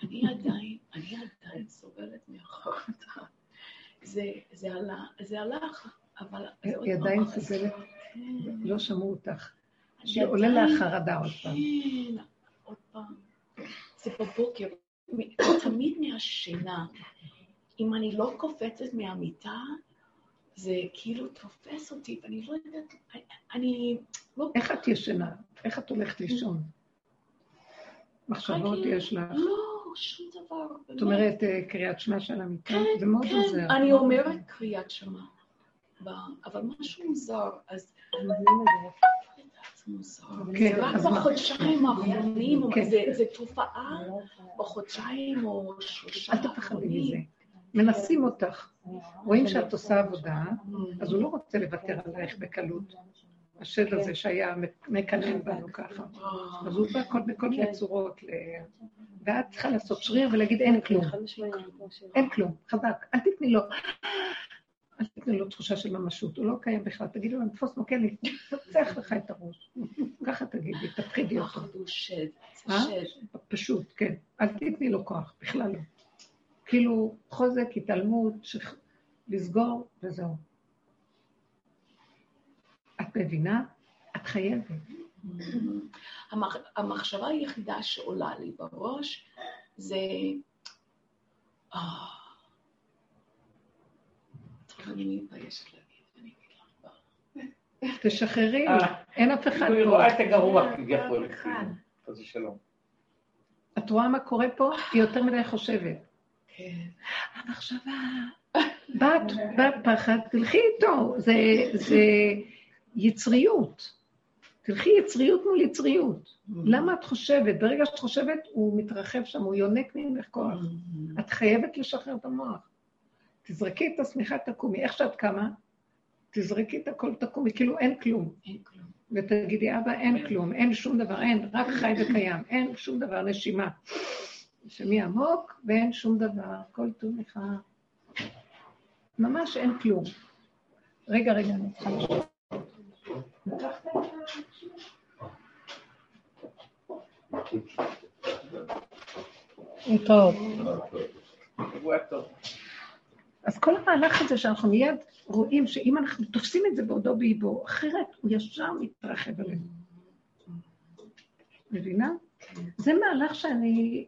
אני עדיין, אני עדיין סובלת מהחרדה. זה, זה עלה, זה הלך, אבל... היא עדיין סובלת, כן. לא שמעו אותך. שעולה לה החרדה עוד פעם. כן, עוד פעם. זה בבוקר, תמיד מהשינה. אם אני לא קופצת מהמיטה, זה כאילו תופס אותי, ואני לא יודעת, אני- לא... איך את ישנה? איך את הולכת לישון? מחשבות. יש לך? לא, שום דבר. את אומרת אה, קריאת שמע של המיטה? כן, זה מאוד כן, עוזר. אני אומרת קריאת שמע. ב- אבל משהו מוזר, אז... זה מוזר. כן, זה רק? בחודשיים האחרונים, כן. זה- זה תופעה בחודשיים או שלושה אל תפחדי. מזה. מנסים אותך. רואים שאת עושה עבודה, אז הוא לא רוצה לוותר עלייך בקלות. השד הזה שהיה מקנן בנו ככה. אז הוא בא כל- בכל מיני צורות, ל- ואת צריכה לעשות שריר ולהגיד אין כלום. אין כלום, חזק, אל תתני לו, אל תתני לו תחושה של ממשות, הוא לא קיים בכלל. תגידי לו, תפוס מקל, נפצח לך את הראש. ככה תגידי, תפחידי אותו. אה? פשוט, כן. אל תתני לו כוח, בכלל לא. כאילו, חוזק, התעלמות, לסגור, וזהו. את מבינה? את חייבת. המח- המחשבה היחידה שעולה לי בראש זה... אה, טוב, אני מתביישת להגיד, אני אגיד לך. תשחררי, אה. אין אף אחד כאילו, היא פה. רואה את הגרוע כביכול. חס ושלום. את רואה מה קורה פה? היא יותר מדי חושבת. כן. המחשבה, בת, בת פחד, תלכי איתו, זה, זה יצריות. תלכי יצריות מול יצריות. למה את חושבת? ברגע שאת חושבת, הוא מתרחב שם, הוא יונק ממך כוח. את חייבת לשחרר את המוח. תזרקי את השמיכה, תקומי. איך שאת קמה, תזרקי את הכל, תקומי, כאילו אין כלום. אין כלום. ותגידי, אבא, אין כלום, אין שום דבר, אין, רק חי וקיים, אין שום דבר, נשימה. נשמי עמוק ואין שום דבר, כל טוב לך. ממש אין כלום. רגע, רגע, אני צריכה לשאול. לקחת את ה- טוב. אז כל המהלך הזה שאנחנו מיד רואים שאם אנחנו תופסים את זה בעודו באיבו, אחרת הוא ישר מתרחב עלינו. מבינה? זה מהלך שאני...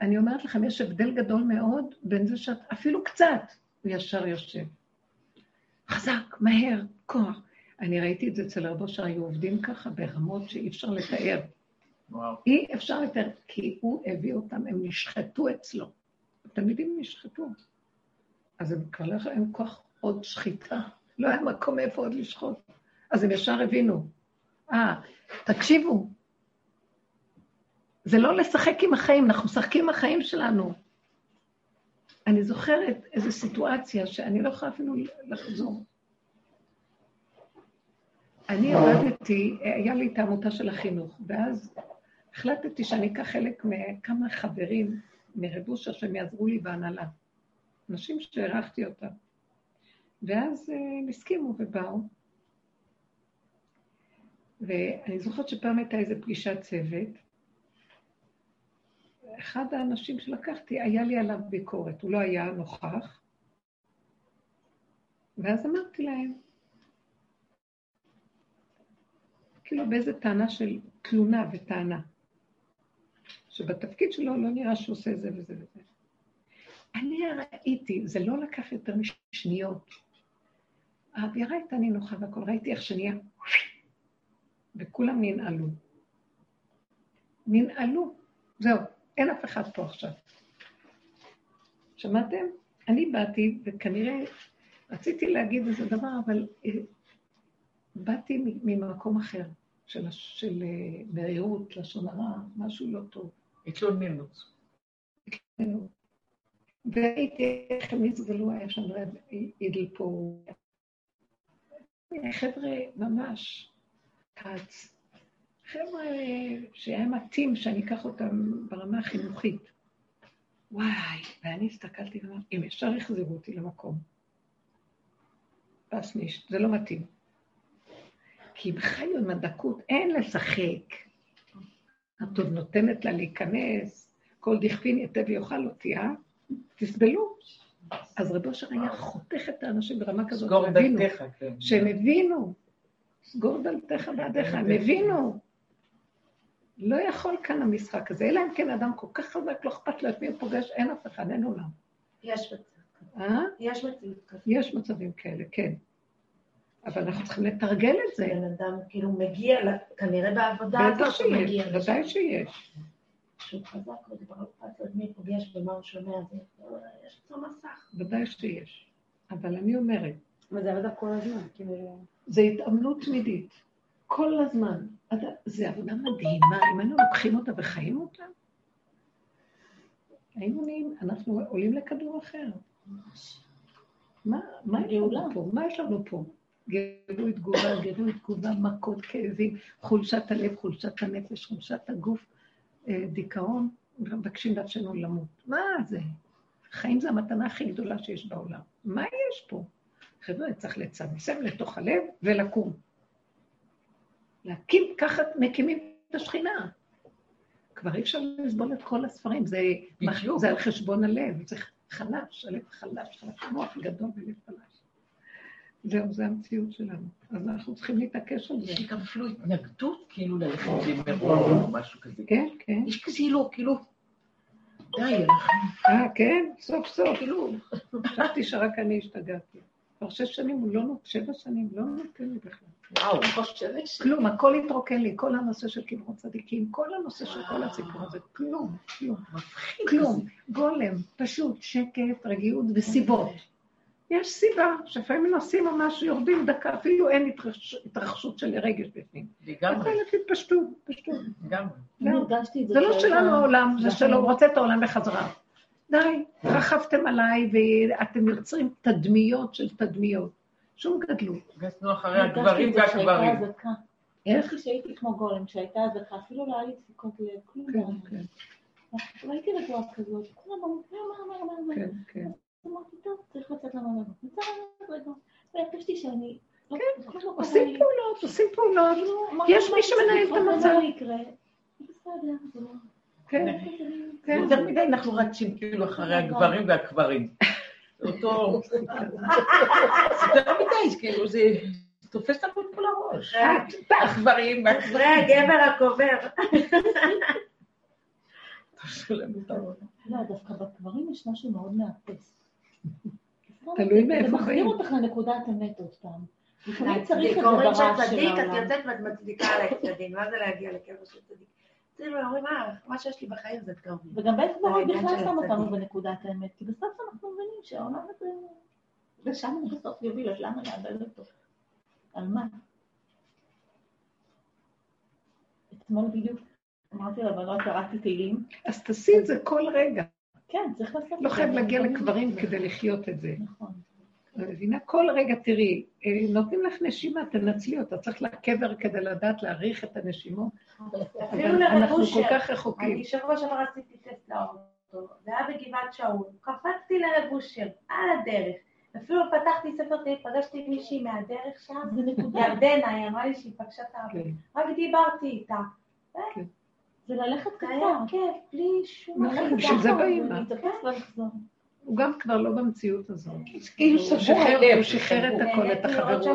אני אומרת לכם, יש הבדל גדול מאוד בין זה שאת אפילו קצת, הוא ישר יושב. חזק, מהר, כוח. אני ראיתי את זה אצל רבו שהיו עובדים ככה ברמות שאי אפשר לתאר. וואו. אי אפשר לתאר, כי הוא הביא אותם, הם נשחטו אצלו. התלמידים נשחטו. אז הם כבר לא להם כוח עוד שחיטה. לא היה מקום איפה עוד לשחוט. אז הם ישר הבינו. אה, תקשיבו, זה לא לשחק עם החיים, אנחנו משחקים עם החיים שלנו. אני זוכרת איזו סיטואציה שאני לא יכולה אפילו לחזור. אני עבדתי, היה לי את העמותה של החינוך, ואז החלטתי שאני אקח חלק מכמה חברים מרבושה שהם יעזרו לי בהנהלה. אנשים שהערכתי אותם. ואז אה, הם הסכימו ובאו. ואני זוכרת שפעם הייתה איזו פגישת צוות, אחד האנשים שלקחתי, היה לי עליו ביקורת, הוא לא היה נוכח, ואז אמרתי להם, כאילו באיזה טענה של תלונה וטענה, שבתפקיד שלו לא נראה שהוא עושה זה וזה וזה. אני ראיתי, זה לא לקח יותר משניות. האווירה הייתה נינוחה והכל, ראיתי איך שנהיה, וכולם ננעלו. ננעלו, זהו, אין אף אחד פה עכשיו. שמעתם? אני באתי, וכנראה רציתי להגיד איזה דבר, אבל אה, באתי ממקום אחר, של, של אה, מרירות, לשון הרע, משהו לא טוב. התלוננות. והייתי, איך הם נסגלו, היה שם רב אידל פה. חבר'ה, ממש, כץ. חבר'ה שהיה מתאים שאני אקח אותם ברמה החינוכית. וואי, ואני הסתכלתי ואמרתי, אם ישר יחזירו אותי למקום. פסניש, זה לא מתאים. כי הם חיו עם הדקות, אין לשחק. את עוד נותנת לה להיכנס, כל דכפין יתה ויאכל אותי, אה? תסבלו. אז רב אושר היה חותך את האנשים ברמה כזאת, סגור דלתך, כן. שהם הבינו, סגור דלתך בעדיך, הם הבינו. לא יכול כאן המשחק הזה, אלא אם כן אדם כל כך חזק, לא אכפת לו את מי הוא פוגש, אין אף אחד, אין עולם. יש מצב כזה. אה? יש מציאות כזאת. יש מצבים כאלה, כן. אבל אנחנו צריכים לתרגל את זה. בן אדם כאילו מגיע, כנראה בעבודה בטח הזאת הוא מגיע שיש, לשם. ודאי שיש. שהוא חזק וכבר לא אכפת לו את מי פוגש ומה הוא שומע, זה יש לו מסך. ודאי שיש. אבל אני אומרת, אבל זה עבודה כל הזמן, כאילו... זה התאמנות תמידית. כל הזמן. אתה- זה עבודה מדהימה, אם היינו לוקחים אותה וחיים אותה, היינו נהיים, אנחנו עולים לכדור אחר. מה, מה יש לנו פה? מה יש לנו פה? גירוי תגובה, גירוי תגובה, מכות, כאבים, חולשת הלב, חולשת הנפש, חולשת הגוף, דיכאון, מבקשים נפשנו למות. מה זה? חיים זה המתנה הכי גדולה שיש בעולם. מה יש פה? חבר'ה, צריך לצמצם לתוך הלב ולקום. להקים, ככה מקימים את השכינה. כבר אי אפשר לסבול את כל הספרים, זה. זה על חשבון הלב, זה חלש, הלב חלש, חלש, מוח גדול ולב חלש. זהו, זו המציאות שלנו. אז אנחנו צריכים להתעקש על זה. יש לי גם אפילו התנגדות כאילו ללכת למירון או משהו כזה. כן, כן. יש כזה כאילו, כאילו, די, אנחנו אה, כן, סוף סוף. כאילו, חשבתי שרק אני השתגעתי. כבר שש שנים, הוא לא נותן, שבע שנים, לא נותן לי בכלל. וואו, אני חושבת ש... כלום, הכל התרוקן לי, כל הנושא של קברות צדיקים, כל הנושא של כל הסיפור הזה, כלום, כלום, כלום. גולם, פשוט, שקט, רגיעות וסיבות. יש סיבה, שלפעמים נוסעים משהו, יורדים דקה, אפילו אין התרחש- התרחשות של רגש בפנים. לגמרי, הכל לפי פשטות, פשטות. לגמרי. זה. זה לא שלנו העולם, זה נכון. שלו, הוא רוצה את העולם בחזרה. די, רכבתם עליי ואתם יוצרים תדמיות של תדמיות. שום גדלות. גסנו אחרי הגברים זה והגברים. איך? הרגשתי שהייתי כמו גולם, שהייתה אזעקה, אפילו לא היה לי דפיקות לב, כלום לא כן. כן, ראיתי רגוע כזאת, כולם אמרו, מה, מה, מה, מה, מה. כן, כן. אמרתי, טוב, צריך לצאת למעלה. יצא למעלה רגע. והרגשתי שאני... לא- לא קרה עושים. פעולות, עושים פעולות. אמרתי, יש מי שמנהל את המצב. זה לא לא... כן, כן. זה אנחנו רצים כאילו אחרי הגברים והקברים. זה אותו... יותר מדי, כאילו זה תופס לנו את כל הראש. הגברים. זה הגבר הקובר. לא, דווקא בקברים יש משהו מאוד מאפס. תלוי זה מאיפה מחזיר באים. אותך לנקודת אמת עוד פעם. לפעמים צריך את זה אומרים ברעש של שצדיק, את העולם. יוצאת ואת מצדיקה עליי צדדים, מה זה להגיע לקבר של צדיק? כאילו, אומרים, אה, מה שיש לי בחיים זה טוב. וגם בית קברות בכלל של שם אותנו. בנקודת האמת, כי בסוף אנחנו מבינים שהעולם הזה, לשם הוא בסוף יוביל, אז למה לאבד אותו? על מה? אתמול בדיוק אמרתי לבנות, קראתי תהילים, אז תעשי את זה כל רגע. כן, צריך לעשות את לא זה. חייב להגיע לקברים. כדי לחיות את זה. נכון. מבינה? כל רגע תראי, אה, נותנים לך נשימה, תנצלי אותה. צריך לקבר כדי לדעת להעריך את הנשימות. אפילו אבל אנחנו כל. כך רחוקים. אני שבוע שעבר עשיתי טסט לאוטו, זה היה בגבעת שאול, קפצתי לרב אושר, על הדרך. אפילו פתחתי ספר תהילים, פגשתי מישהי מהדרך שם. ירדנה, היא אמרה לי שהיא פגשה את האבא. כן. רק דיברתי איתה. זה ללכת קצר. כיף, בלי שום... בשביל זה באים. הוא גם כבר לא במציאות הזאת. כאילו הוא שבוע שחרר-. הוא שחרר את הכל, את שם החברות.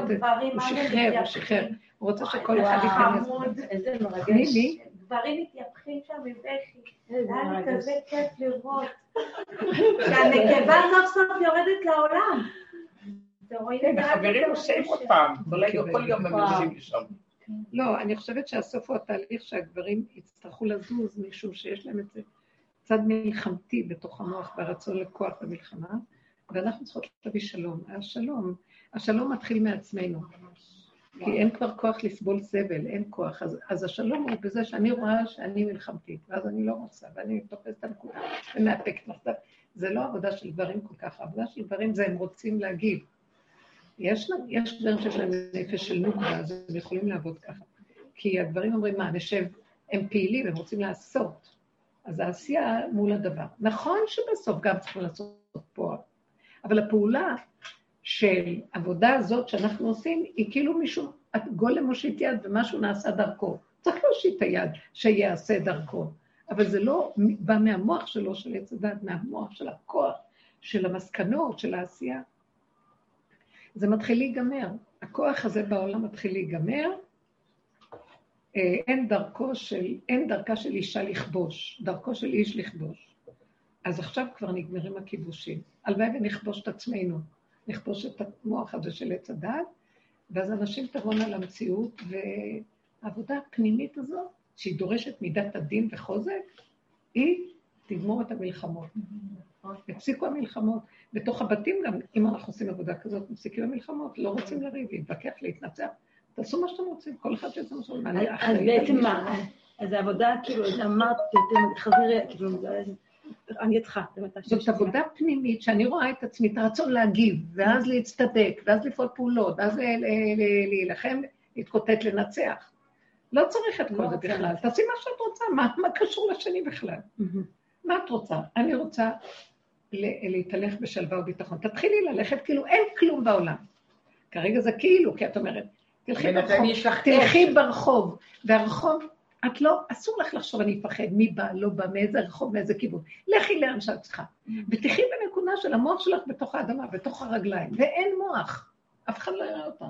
הוא שחרר, הוא. שחרר. הוא רוצה שכל אחד ייכנס. איזה מרגש. מי? גברים מתייפחים שם מבכי. איזה היה לי. כזה כיף לראות. שהנקבה סוף סוף יורדת לעולם. כן, החברים עושים עוד. פעם. כל יום הם. יוצאים לשם. לא, אני חושבת שהסוף הוא התהליך שהגברים יצטרכו לזוז, משום שיש להם את זה צד מלחמתי בתוך המוח והרצון לכוח במלחמה, ואנחנו צריכות להביא שלום. השלום, השלום מתחיל מעצמנו, כי אין כבר כוח לסבול סבל, אין כוח. אז, אז השלום הוא בזה שאני רואה שאני מלחמתית, ואז אני לא רוצה, ואני תופסת את הנקודה ומאפקת מחדש. זה לא עבודה של גברים כל כך, העבודה של גברים זה הם רוצים להגיב. יש, יש גברים שיש להם נפש של נוקבה, אז הם יכולים לעבוד ככה. כי הגברים אומרים, מה, נשב, הם פעילים, הם רוצים לעשות. אז העשייה מול הדבר. נכון שבסוף גם צריכים לעשות פה, אבל הפעולה של עבודה הזאת שאנחנו עושים, היא כאילו מישהו, גולם מושיט יד ומשהו נעשה דרכו. צריך להושיט את היד שיעשה דרכו. אבל זה לא בא מהמוח שלו, של עץ הדת, מהמוח של הכוח, של המסקנות, של העשייה. זה מתחיל להיגמר. הכוח הזה בעולם מתחיל להיגמר. אה, אין של, אין דרכה של אישה לכבוש, דרכו של איש לכבוש. אז עכשיו כבר נגמרים הכיבושים. הלוואי ונכבוש את עצמנו, נכבוש את המוח הזה של עץ הדת, ואז אנשים תבואנה למציאות, והעבודה הפנימית הזאת, שהיא דורשת מידת הדין וחוזק, היא תגמור את המלחמות. יפסיקו המלחמות. בתוך הבתים גם, אם אנחנו עושים עבודה כזאת, מפסיקים המלחמות, לא רוצים לריב, להתווכח, להתנצח. תעשו מה שאתם רוצים, כל אחד שיעשה מה שאתם רוצים. אז בעצם מה? אז העבודה, כאילו, אמרת, אתם חזיר, כאילו, אני איתך. זה מתי זאת עבודה פנימית שאני רואה את עצמי, את הרצון להגיב, ואז להצטדק, ואז לפעול פעולות, ואז להילחם, להתקוטט, לנצח. לא צריך את כל לא זה בכלל. תעשי מה שאת רוצה, מה קשור לשני בכלל? מה את רוצה? אני רוצה להתהלך בשלווה וביטחון. תתחילי ללכת כאילו אין כלום בעולם. כרגע זה כאילו, כי את אומרת, תלכי ברחוב, תלכי. ברחוב, והרחוב, את לא, אסור לך לחשוב, אני אפחד, מי בא, לא בא, מאיזה רחוב, מאיזה כיוון. לכי לאן שאת צריכה. ותחי בנקודה של המוח שלך בתוך האדמה, בתוך הרגליים, ואין מוח, אף אחד לא יראה אותך.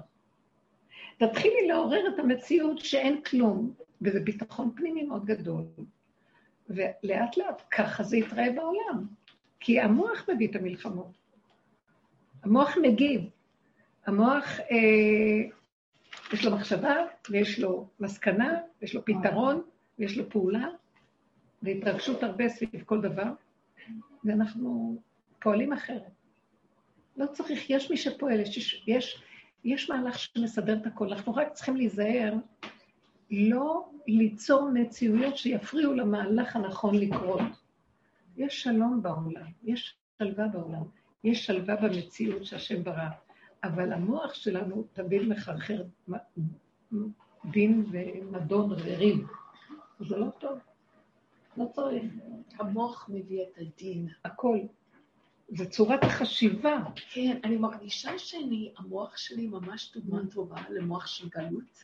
תתחילי לעורר את המציאות שאין כלום, וזה ביטחון פנימי מאוד גדול. ולאט לאט ככה זה יתראה בעולם. כי המוח מביא את המלחמות. המוח מגיב. המוח, אה, יש לו מחשבה, ויש לו מסקנה, ויש לו פתרון, ויש לו פעולה, והתרגשות הרבה סביב כל דבר, ואנחנו פועלים אחרת. לא צריך, יש מי שפועל, יש, יש, יש מהלך שמסדר את הכל. אנחנו רק צריכים להיזהר לא ליצור מציאויות שיפריעו למהלך הנכון לקרות. יש שלום בעולם, יש שלווה בעולם, יש שלווה במציאות שהשם ברא, אבל המוח שלנו תמיד מחרחר דין ומדון וריב. זה לא טוב. לא צריך. המוח מביא את הדין. הכל. זה צורת החשיבה. כן, אני מרגישה שאני, המוח שלי ממש דוגמה טובה למוח של גלות.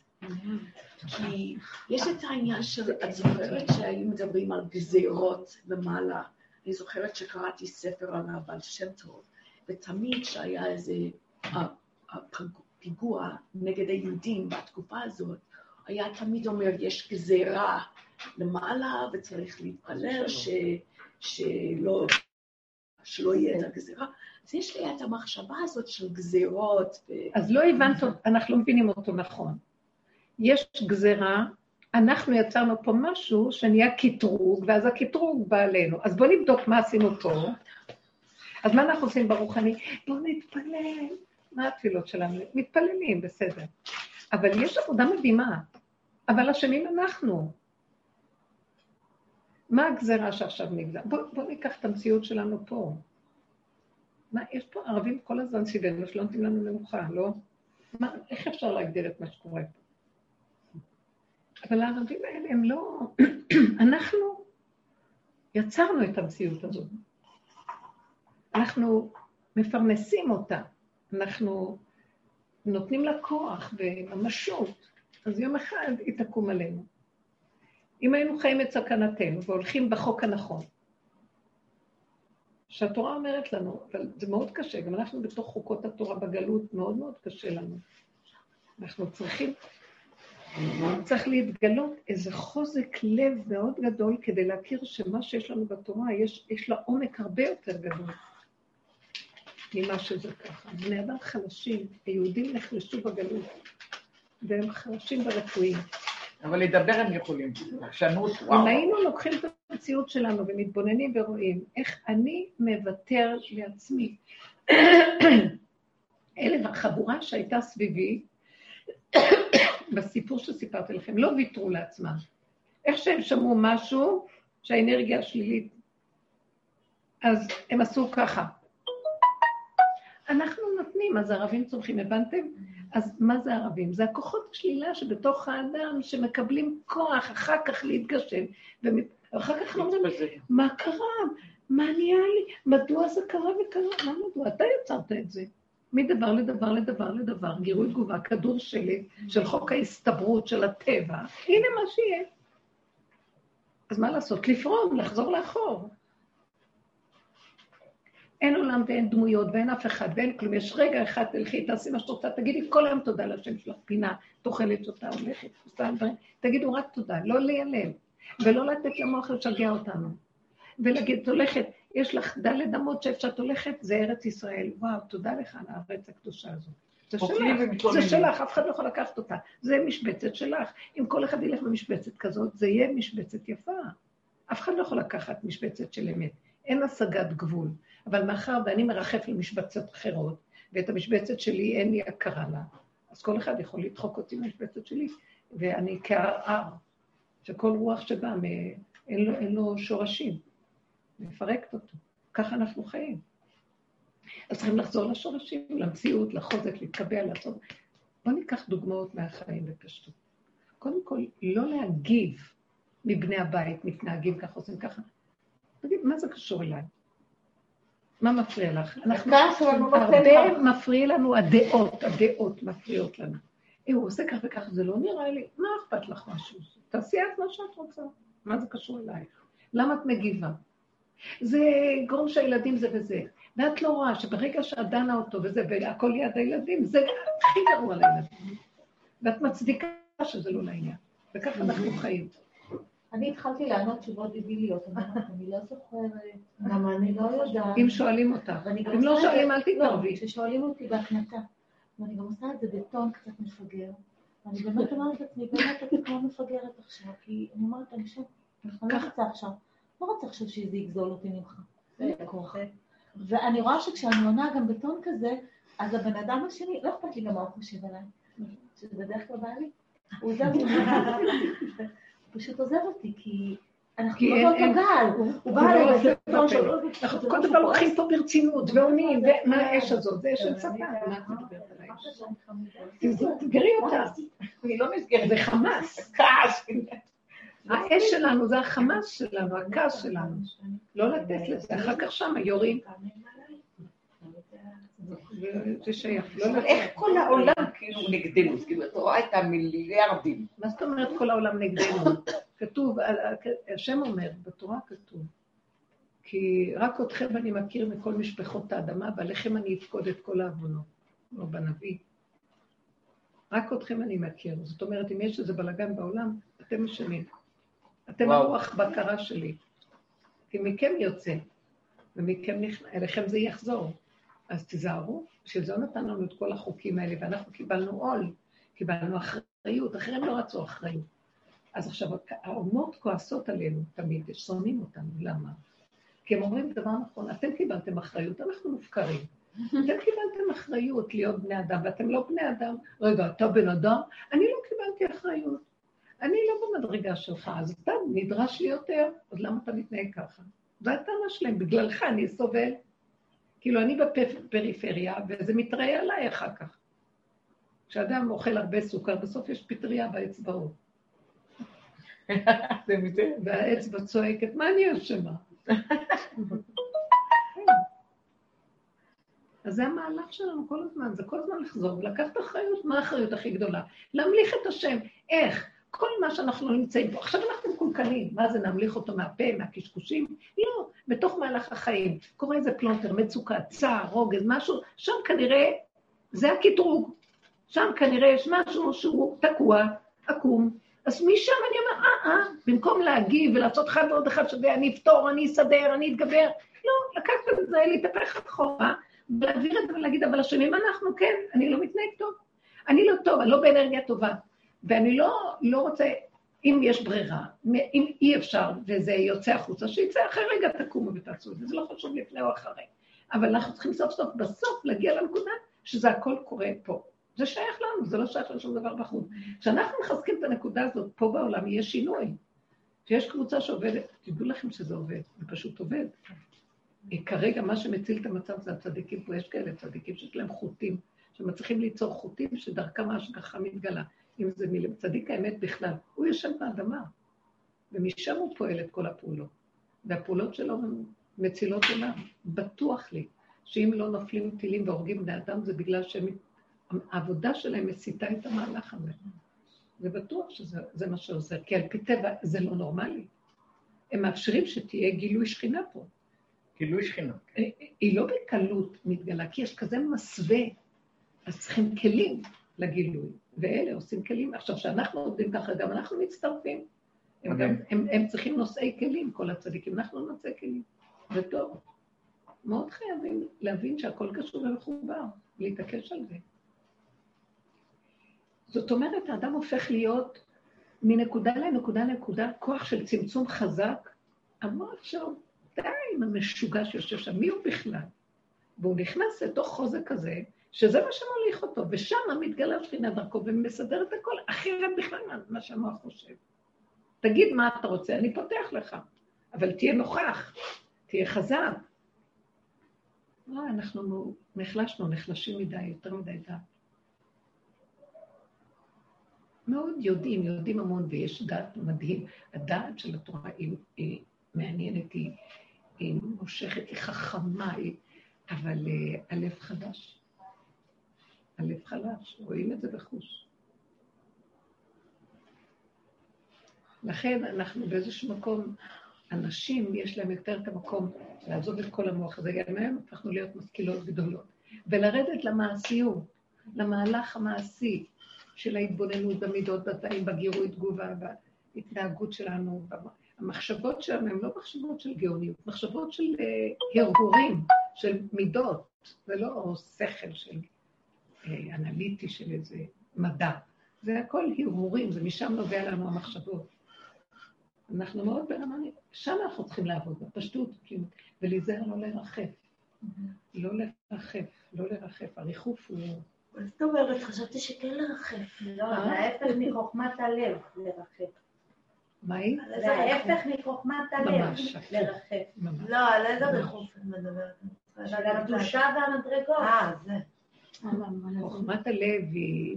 כי יש את העניין של, את זוכרת שהיו מדברים על גזירות למעלה, אני זוכרת שקראתי ספר על הבעל שם טוב, ותמיד כשהיה איזה פיגוע נגד היהודים בתקופה הזאת, היה תמיד אומר, יש גזירה למעלה וצריך להתפלל ש, שלא, שלא יהיה את הגזירה. אז יש לי את המחשבה הזאת של גזירות. ו... אז לא הבנת, אנחנו לא מבינים אותו נכון. יש גזירה, אנחנו יצרנו פה משהו שנהיה קטרוג, ואז הקטרוג בא עלינו. אז בואו נבדוק מה עשינו פה. אז מה אנחנו עושים ברוחני? בואו נתפלל. מה התפילות שלנו? מתפללים, בסדר. אבל יש עבודה מדהימה, אבל אשמים אנחנו. מה הגזירה שעכשיו נגזר? בואו בוא ניקח את המציאות שלנו פה. מה, יש פה ערבים כל הזמן סביבנו שלא נותנים לנו מנוחה, לא? מה, איך אפשר להגדיר את מה שקורה פה? אבל הערבים האלה הם לא... אנחנו יצרנו את המציאות הזאת. אנחנו מפרנסים אותה, אנחנו נותנים לה כוח וממשות, אז יום אחד היא תקום עלינו. אם היינו חיים את סכנתנו והולכים בחוק הנכון, שהתורה אומרת לנו, אבל זה מאוד קשה, גם אנחנו בתוך חוקות התורה בגלות, מאוד מאוד קשה לנו. אנחנו צריכים, צריך להתגלות איזה חוזק לב מאוד גדול כדי להכיר שמה שיש לנו בתורה, יש, יש לה עומק הרבה יותר גדול ממה שזה ככה. בני אדם חלשים, היהודים נחלשו בגלות, והם חלשים ברפואיים. אבל לדבר הם יכולים. עקשנות, וואו. אם היינו לוקחים את המציאות שלנו ומתבוננים ורואים איך אני מוותר לעצמי, אלה החבורה שהייתה סביבי, בסיפור שסיפרתי לכם, לא ויתרו לעצמם. איך שהם שמעו משהו שהאנרגיה השלילית, אז הם עשו ככה. אנחנו נותנים, אז הערבים צומחים, הבנתם? אז מה זה ערבים? זה הכוחות השלילה שבתוך האדם שמקבלים כוח אחר כך להתגשם, ואחר כך אומרים, מה קרה? מה נהיה לי? מדוע זה קרה וקרה? מה מדוע? אתה יצרת את זה. מדבר לדבר לדבר לדבר, גירוי תגובה, כדור שלג של חוק ההסתברות של הטבע, הנה מה שיהיה. אז מה לעשות? לפרום, לחזור לאחור. אין עולם ואין דמויות ואין אף אחד ואין כלום. יש רגע אחד, תלכי, תעשי מה שאת רוצה, תגידי כל היום תודה לשם שלך, פינה, תאכלת אותה, הולכת, עושה דברים. תגידו רק תודה, לא להיעלם, ולא לתת למוח לשגע אותנו. ולהגיד, את הולכת, יש לך דלת אמות שאיפה שאת הולכת, זה ארץ ישראל. וואו, תודה לך על הארץ הקדושה הזאת. זה אוכלים שלך, זה. שלך, אף אחד לא יכול לקחת אותה. זה משבצת שלך. אם כל אחד ילך במשבצת כזאת, זה יהיה משבצת יפה. אף אחד לא יכול לקחת משבצת של אמת. אין השגת גבול. אבל מאחר ואני מרחף למשבצות אחרות, ואת המשבצת שלי אין לי הכרה לה, אז כל אחד יכול לדחוק אותי מהמשבצת שלי, ואני כערער, שכל רוח שבא, מ- אין אין לו שורשים, מפרקת אותו. ככה אנחנו חיים. אז צריכים לחזור לשורשים, למציאות, לחוזק, להתקבע, לעשות. בואו ניקח דוגמאות מהחיים בפשטות. קודם כל, לא להגיב מבני הבית, מתנהגים ככה, עושים ככה. תגיד, מה זה קשור אליי? מה מפריע לך? אנחנו, הרבה. מפריע לנו הדעות, הדעות מפריעות לנו. אה, הוא עושה כך וכך, זה לא נראה לי, מה אכפת לך משהו? תעשי את מה שאת רוצה, מה זה קשור אלייך? למה את מגיבה? זה גרום שהילדים זה וזה. ואת לא רואה שברגע שאת דנה אותו וזה, והכל ליד הילדים, זה הכי גרוע לילדים. ואת מצדיקה שזה לא לעניין. וככה אנחנו חיים. אני התחלתי לענות תשובות דיביליות, אני לא זוכרת, גם אני לא יודעת. אם שואלים אותך. אם לא את שואלים, אל תתערבי. לא, כששואלים אותי בהקנטה, ואני גם עושה את זה בטון קצת מפגר, ואני באמת אומרת לעצמי, באמת אתה כמו מפגרת עכשיו, כי אני אומרת, אני חושבת, אני לא רוצה עכשיו, לא רוצה עכשיו שזה יגזול אותי ממך, זה כוח. ואני רואה שכשאני עונה גם בטון כזה, אז הבן אדם השני, לא אכפת לי גם מה הוא חושב עליי, שזה בדרך כלל בעלי, הוא עוזב אותי, הוא פשוט עוזב אותי, כי אנחנו לא באותו גל, הוא בא לא אליי. אנחנו כל דבר. לוקחים פה ברצינות ועונים, ומה האש הזאת? זה אש של שטן, מה את מדברת עליי? תסגרי אותה. אני לא נסגרת. זה חמאס. כעס. האש שלנו זה החמאס שלנו, הכעס שלנו. לא לתת לזה, אחר כך שמה יורים. זה שייך, לא. איך כל העולם כאילו נגדנו? כאילו, את רואה את המיליארדים. מה זאת אומרת כל העולם נגדנו? כתוב, השם אומר, בתורה כתוב, כי רק אתכם אני מכיר מכל משפחות האדמה, ועליכם אני אפקוד את כל העוונות, לא בנביא. רק אתכם אני מכיר. זאת אומרת, אם יש איזה בלאגן בעולם, אתם משנים. אתם וואו. הרוח בקרה שלי. כי מכם יוצא, ומכם נכנס, אליכם זה יחזור. אז תיזהרו, בשביל זה נתן לנו את כל החוקים האלה, ואנחנו קיבלנו עול, קיבלנו אחריות, אחרים לא רצו אחריות. אז עכשיו, האומות כועסות עלינו תמיד, שונאים אותנו, למה? כי הם אומרים דבר נכון, אתם קיבלתם אחריות, אנחנו מופקרים. אתם קיבלתם אחריות להיות בני אדם, ואתם לא בני אדם. רגע, אתה בן אדם? אני לא קיבלתי אחריות. אני לא במדרגה שלך, אז אתה נדרש לי יותר, אז למה אתה מתנהג ככה? זו הטענה שלהם, בגללך אני סובל. כאילו, אני בפריפריה, וזה מתראה עליי אחר כך. כשאדם אוכל הרבה סוכר, בסוף יש פטריה באצבעות. והאצבע צועקת, מה אני אשמה? אז זה המהלך שלנו כל הזמן, זה כל הזמן לחזור ולקחת אחריות, מה האחריות הכי גדולה? להמליך את השם. איך? כל מה שאנחנו נמצאים פה, עכשיו אנחנו מקולקלים, מה זה, נמליך אותו מהפה, מהקשקושים? לא, בתוך מהלך החיים. קורה איזה פלונטר, מצוקה, צער, רוגז, משהו, שם כנראה, זה הקטרוג. שם כנראה יש משהו שהוא תקוע, עקום. אז משם אני אומר, אה, אה, במקום להגיב ולעשות אחד ועוד אחד שווה, אני אפתור, אני אסדר, אני אתגבר. לא, לקחת את זה, להתהפך אחורה, ולהעביר את זה ולהגיד, אבל אשמים אנחנו, כן, אני לא מתנהג טוב. אני לא טוב, אני לא באנרגיה טובה. ואני לא, לא רוצה, אם יש ברירה, אם אי אפשר וזה יוצא החוצה, שיצא אחרי רגע תקומו ותעשו את זה, זה לא חשוב לפני או אחרי. אבל אנחנו צריכים סוף סוף בסוף להגיע לנקודה שזה הכל קורה פה. זה שייך לנו, זה לא שייך לשום דבר בחוץ. כשאנחנו מחזקים את הנקודה הזאת, פה בעולם יהיה שינוי. שיש קבוצה שעובדת, תדעו לכם שזה עובד, זה פשוט עובד. כרגע מה שמציל את המצב זה הצדיקים פה, יש כאלה צדיקים שיש להם חוטים, שמצליחים ליצור חוטים שדרכם ההשגחה מתגלה. אם זה מצדיק האמת בכלל, הוא יושב באדמה, ומשם הוא פועל את כל הפעולות. והפעולות שלו הן מצילות עולם. בטוח לי שאם לא נופלים טילים והורגים בני אדם, זה בגלל שהעבודה שלהם מסיתה את המהלך הזה. זה בטוח שזה מה שעוזר, כי על פי טבע זה לא נורמלי. הם מאפשרים שתהיה גילוי שכינה פה. גילוי שכינה. היא לא בקלות מתגלה, כי יש כזה מסווה, אז צריכים כלים לגילוי. ואלה עושים כלים. עכשיו, כשאנחנו עובדים ככה, גם אנחנו מצטרפים. הם, גם, הם, הם צריכים נושאי כלים, כל הצדיקים. אנחנו נושאי כלים. זה טוב. מאוד חייבים להבין שהכל קשור ומחובר, להתעקש על זה. זאת אומרת, האדם הופך להיות מנקודה לנקודה לנקודה, כוח של צמצום חזק. המוח שלו, די עם המשוגע שיושב שם, מי הוא בכלל? והוא נכנס לתוך חוזק כזה, שזה מה שמוליך אותו, ושם מתגלה שכינה דרכו ומסדר את הכל, אחרת בכלל מה שהמוח חושב. תגיד מה אתה רוצה, אני פותח לך, אבל תהיה נוכח, תהיה חזק. לא, אנחנו נחלשנו, נחלשים מדי, יותר מדי דעת. מאוד יודעים, יודעים המון, ויש דעת מדהים. הדעת של התורה היא, היא מעניינת, היא, היא מושכת, היא חכמה, היא, אבל uh, הלב חדש. הלב חלש, רואים את זה בחוש. לכן אנחנו באיזשהו מקום, אנשים, יש להם יותר את המקום לעזוב את כל המוח הזה, גם הם הפכנו להיות משכילות גדולות, ולרדת למעשיות, למהלך המעשי של ההתבוננות במידות, בתאים, בגירוי תגובה, בהתנהגות שלנו, המחשבות שלנו הן לא מחשבות של גאוניות, מחשבות של הרהורים, של מידות, זה לא שכל של אנליטי של איזה מדע. זה הכל הרהורים, זה משם נובע לנו המחשבות. אנחנו מאוד ברמה, שם אנחנו צריכים לעבוד, בפשטות, כאילו, ולהיזהר לא לרחף. לא לרחף, לא לרחף. הריחוף הוא... מה זאת אומרת? חשבתי שכן לרחף. לא, זה ההפך מחוכמת הלב, לרחף. מה היא? זה ההפך מחוכמת הלב, ממש, לרחף. לא, על איזה ריחוף את מדברת? על הקדושה והמדרגות. אה, זה. חוכמת הלב היא,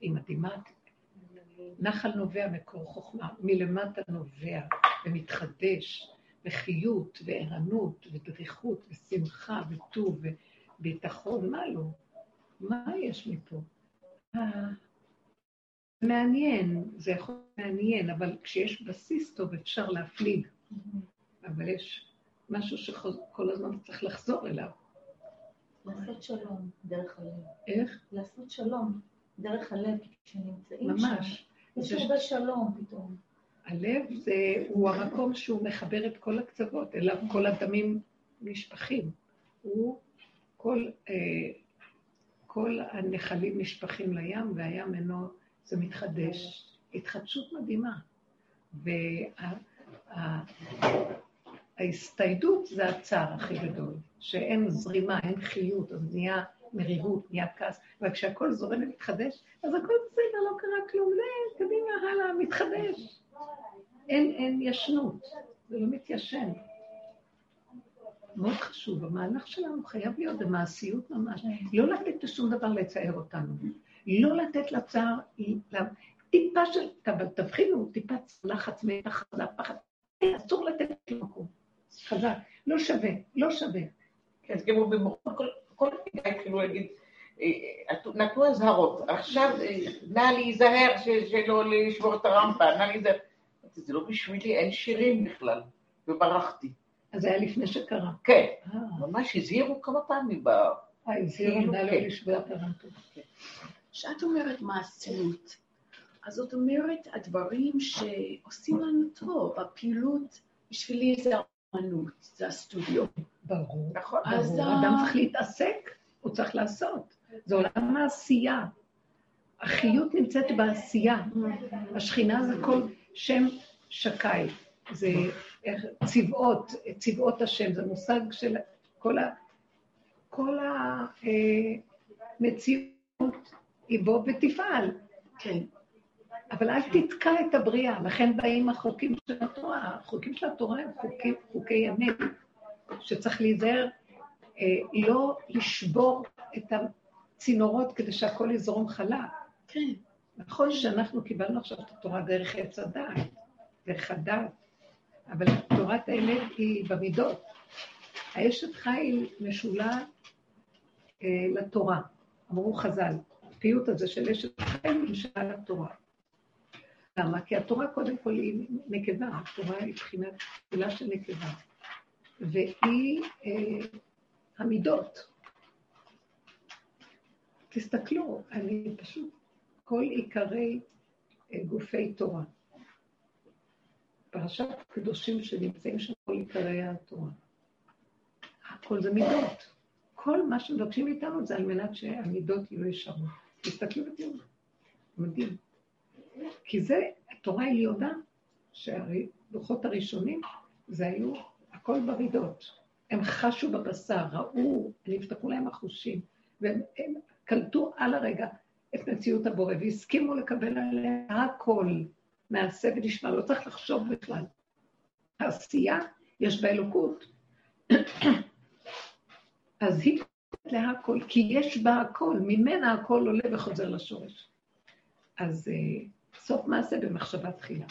היא מדהימה. נחל נובע מקור חוכמה, מלמטה נובע ומתחדש, וחיות וערנות ודריכות ושמחה וטוב וביטחון, מה לא? מה יש מפה? מעניין, זה יכול להיות מעניין, אבל כשיש בסיס טוב אפשר להפליג. אבל יש משהו שכל הזמן צריך לחזור אליו. לעשות שלום דרך הלב. איך? לעשות שלום דרך הלב, כשנמצאים ממש. שם. יש זה הרבה שלום פתאום. הלב זה, הוא המקום שהוא מחבר את כל הקצוות, אליו כל הדמים נשפכים. הוא, כל, אה, כל הנחלים נשפכים לים, והים אינו, זה מתחדש. התחדשות מדהימה. וההסתיידות זה הצער הכי גדול, שאין זרימה, אין חיות, אז נהיה מרירות, נהיה כעס, אבל כשהכול זורם ומתחדש, אז הכל בסדר, לא קרה כלום, לא, קדימה, הלאה, מתחדש. אין, אין ישנות, זה לא מתיישן. מאוד חשוב, המהלך שלנו חייב להיות במעשיות ממש. לא לתת לשום דבר לצייר אותנו. לא לתת לצער, טיפה של, תבחינו, טיפה לחץ, מתח, פחד. אסור לתת למקום. חזק. לא שווה, לא שווה. כן, כמו במורות, כל מיני כאילו להגיד, אה, נתנו אזהרות, עכשיו אה, נא להיזהר שלא לשבור את הרמפה, נא להיזהר. זה לא בשבילי, אין שירים בכלל, וברחתי. אז זה היה לפני שקרה. כן, ממש הזהירו כמה פעמים ב... אה, הזהירו כאילו, נא לא כן. לשבור את הרמפה. כשאת אומרת מעשיות, אז זאת אומרת, הדברים שעושים לנו טוב, הפעילות, בשבילי זה האמנות, זה הסטודיו. ברור. נכון. אז ברור. ה- אדם צריך להתעסק, הוא צריך לעשות. זה עולם העשייה. החיות נמצאת בעשייה. השכינה זה כל שם שקי. זה צבאות, צבאות השם, זה מושג של כל ה... כל המציאות היא בו ותפעל. כן. אבל אל תתקע את הבריאה, לכן באים החוקים של התורה. החוקים של התורה הם חוקים, חוקי אמת, שצריך להיזהר אה, לא לשבור את הצינורות כדי שהכל יזרום חלק. כן. נכון שאנחנו קיבלנו עכשיו את התורה דרך עץ הדעת, דרך הדעת, אבל תורת האמת היא במידות. האשת חיל משולה אה, לתורה, אמרו חז"ל. הפיוט הזה של אשת חיל משולה לתורה. למה? כי התורה קודם כל היא נקבה, התורה היא בחינת תפילה של נקבה. והיא אה, המידות. תסתכלו, אני פשוט, כל עיקרי אה, גופי תורה. פרשת קדושים שנמצאים שם כל עיקרי התורה. הכל זה מידות. כל מה שמבקשים מאיתנו זה על מנת שהמידות יהיו ישרות. תסתכלו ותראו, מדהים. כי זה, התורה העליונה, שהלוחות הראשונים, זה היו הכל במידות. הם חשו בבשר, ראו, נפתחו להם החושים, והם הם קלטו על הרגע את מציאות הבורא, והסכימו לקבל עליה הכל, מעשה ונשמע, לא צריך לחשוב בכלל. העשייה, יש בה אלוקות. אז היא קוראת להכל, כי יש בה הכל, ממנה הכל עולה וחוזר לשורש. אז uh, סוף מעשה במחשבה תחילה.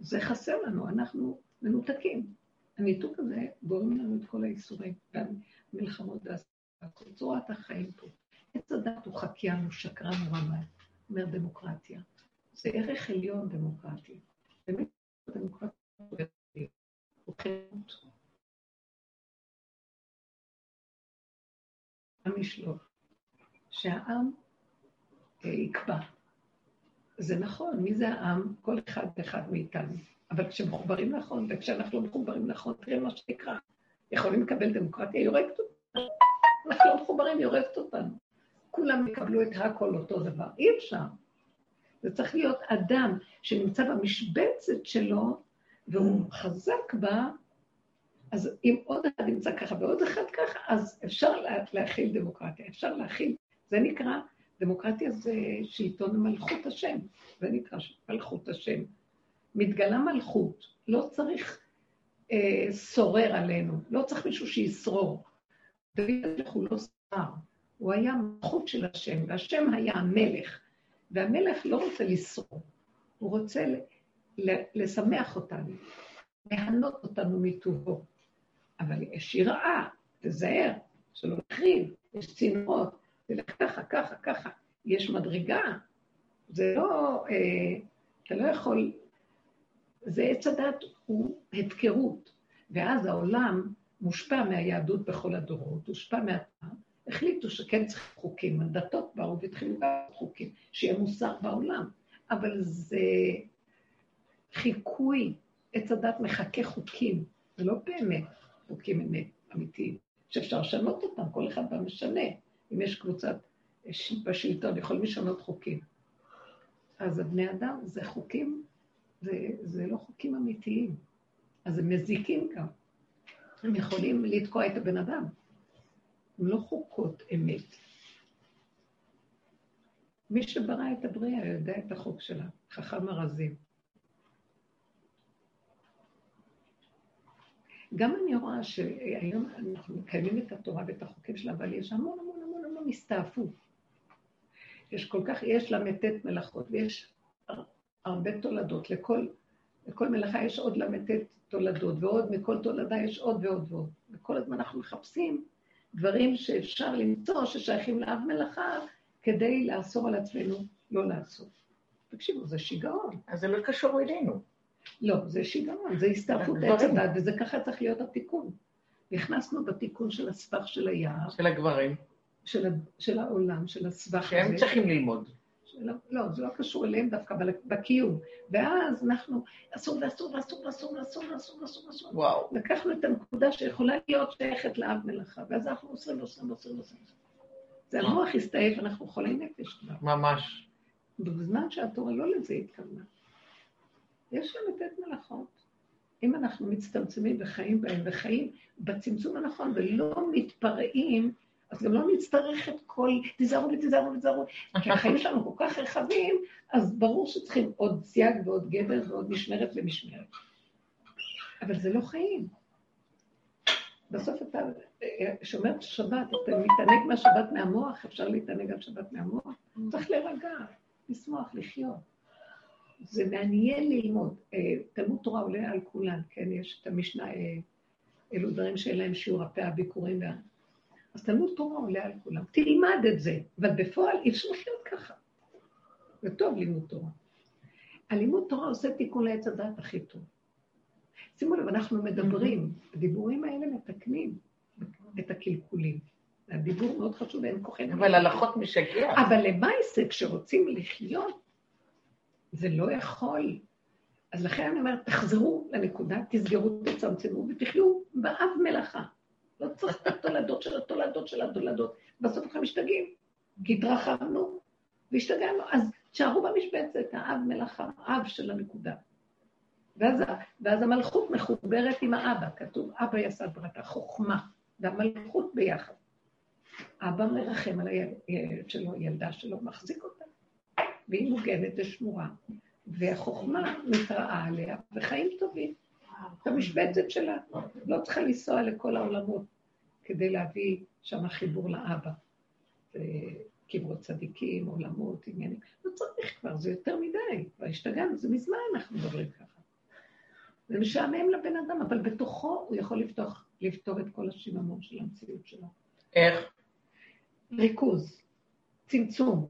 זה חסר לנו, אנחנו מנותקים. הניתוק הזה גורם לנו את כל האיסורים, והמלחמות צורת החיים פה. עץ הדת הוא חקיין, הוא שקרן, הוא רמאי. אומר דמוקרטיה. זה ערך עליון דמוקרטיה. באמת, דמוקרטיה הוא חירות. העם ישלוט. שהעם אה, יקבע. זה נכון, מי זה העם? כל אחד ואחד מאיתנו. אבל כשמחוברים נכון, וכשאנחנו לא מחוברים נכון, תראה מה שנקרא. יכולים לקבל דמוקרטיה, היא הורגת אותנו. אנחנו לא מחוברים, היא הורגת אותנו. כולם יקבלו את הכל אותו דבר. אי אפשר. זה צריך להיות אדם שנמצא במשבצת שלו, והוא חזק בה, אז אם עוד אחד נמצא ככה ועוד אחד ככה, אז אפשר לה, להכיל דמוקרטיה, אפשר להכיל. זה נקרא, דמוקרטיה זה שלטון מלכות השם, זה נקרא מלכות השם. מתגלה מלכות, לא צריך אה, שורר עלינו, לא צריך מישהו שישרור. דוד המלך הוא לא שר, הוא היה מלכות של השם, והשם היה המלך, והמלך לא רוצה לשרור, הוא רוצה לשמח אותנו, להנות אותנו מטובו. אבל יש יראה, תזהר, שלא להחריב, יש צינורות, תלך ככה, ככה, ככה, יש מדרגה. זה לא, אה, אתה לא יכול, זה עץ הדת הוא הפקרות, ואז העולם מושפע מהיהדות בכל הדורות, הושפע מהתנ"ך, החליטו שכן צריך חוקים, הדתות באו והתחילו גם חוקים, שיהיה מוסר בעולם, אבל זה חיקוי, עץ הדת מחכה חוקים, זה לא באמת חוקים אמת, אמיתיים, שאפשר לשנות אותם, כל אחד בא משנה. אם יש קבוצת בשלטון, יכולים לשנות חוקים. אז הבני אדם זה חוקים, זה, זה לא חוקים אמיתיים. אז הם מזיקים גם. הם יכולים לתקוע את הבן אדם. הם לא חוקות אמת. מי שברא את הבריאה יודע את החוק שלה, חכם ארזים. גם אני רואה שהיום אנחנו מקיימים את התורה ואת החוקים שלה, אבל יש המון המון המון המון הסתעפות. יש כל כך, יש ל"ט מלאכות, ויש הרבה תולדות. לכל, לכל מלאכה יש עוד ל"ט תולדות, ועוד מכל תולדה יש עוד ועוד ועוד. וכל הזמן אנחנו מחפשים דברים שאפשר למצוא ששייכים לאב מלאכה, כדי לאסור על עצמנו לא לעשות. תקשיבו, זה שיגעון. אז זה לא קשור אלינו. לא, זה שיגעון, זה הסתעפות עץ הדת, וזה ככה צריך להיות התיקון. נכנסנו בתיקון של הסבך של היער. של הגברים. של, של העולם, של הסבך הזה. שהם צריכים ללמוד. של, לא, זה לא קשור אליהם דווקא, אבל בקיום. ואז אנחנו, אסור ואסור ואסור ואסור ואסור ואסור ואסור ואסור. וואו. לקחנו את הנקודה שיכולה להיות שייכת לאב מלאכה, ואז אנחנו עושים ועושים ועושים ועושים. זה המוח הסתעף, אנחנו חולי נפש כבר. ממש. בזמן שהתורה לא לזה התכוונה. יש לנו לתת מלאכות. אם אנחנו מצטמצמים וחיים בהם, וחיים בצמצום הנכון, ולא מתפרעים, אז גם לא נצטרך את כל, תיזהרו ותיזהרו ותיזהרו, כי החיים שלנו כל כך רחבים, אז ברור שצריכים עוד סייג ועוד גדר ועוד משמרת ומשמרת. אבל זה לא חיים. בסוף אתה שומר שבת, אתה מתענג מהשבת מהמוח, אפשר להתענג על שבת מהמוח, צריך להירגע, לשמוח, לחיות. זה מעניין ללמוד. תלמוד תורה עולה על כולן, כן? יש את המשנה, אלו דברים שאין להם שיעור הפה, הביקורים וה... אז תלמוד תורה עולה על כולם. תלמד את זה, אבל בפועל אי אפשר לחיות ככה. זה טוב לימוד תורה. הלימוד תורה עושה תיקון לעץ הדת הכי טוב. שימו לב, אנחנו מדברים, הדיבורים האלה מתקנים את הקלקולים. הדיבור מאוד חשוב ואין כוחנו. אבל הלכות משגע. אבל למעשה, כשרוצים לחיות, זה לא יכול. אז לכן אני אומרת, תחזרו לנקודה, תסגרו, תצמצמו ותחיו באב מלאכה. לא צריך את התולדות של התולדות של התולדות. בסוף אנחנו משתגעים, כי התרחבנו והשתגענו. אז תשארו במשבצת, האב מלאכה, האב של הנקודה. ואז, ואז המלכות מחוברת עם האבא, כתוב, אבא יסד ברכה, חוכמה, והמלכות ביחד. אבא מרחם על הילד שלו, ילדה שלו, מחזיק אותה. והיא מוגנת ושמורה, והחוכמה מתראה עליה, וחיים טובים. את המשבצת שלה. לא צריכה לנסוע לכל העולמות כדי להביא שם חיבור לאבא. קברות צדיקים, עולמות, עניינים. לא צריך כבר, זה יותר מדי. כבר השתגענו, זה מזמן אנחנו מדברים ככה. זה משעמם לבן אדם, אבל בתוכו הוא יכול לפתוח, לפתור את כל השיממון של המציאות שלו. איך? ריכוז, צמצום.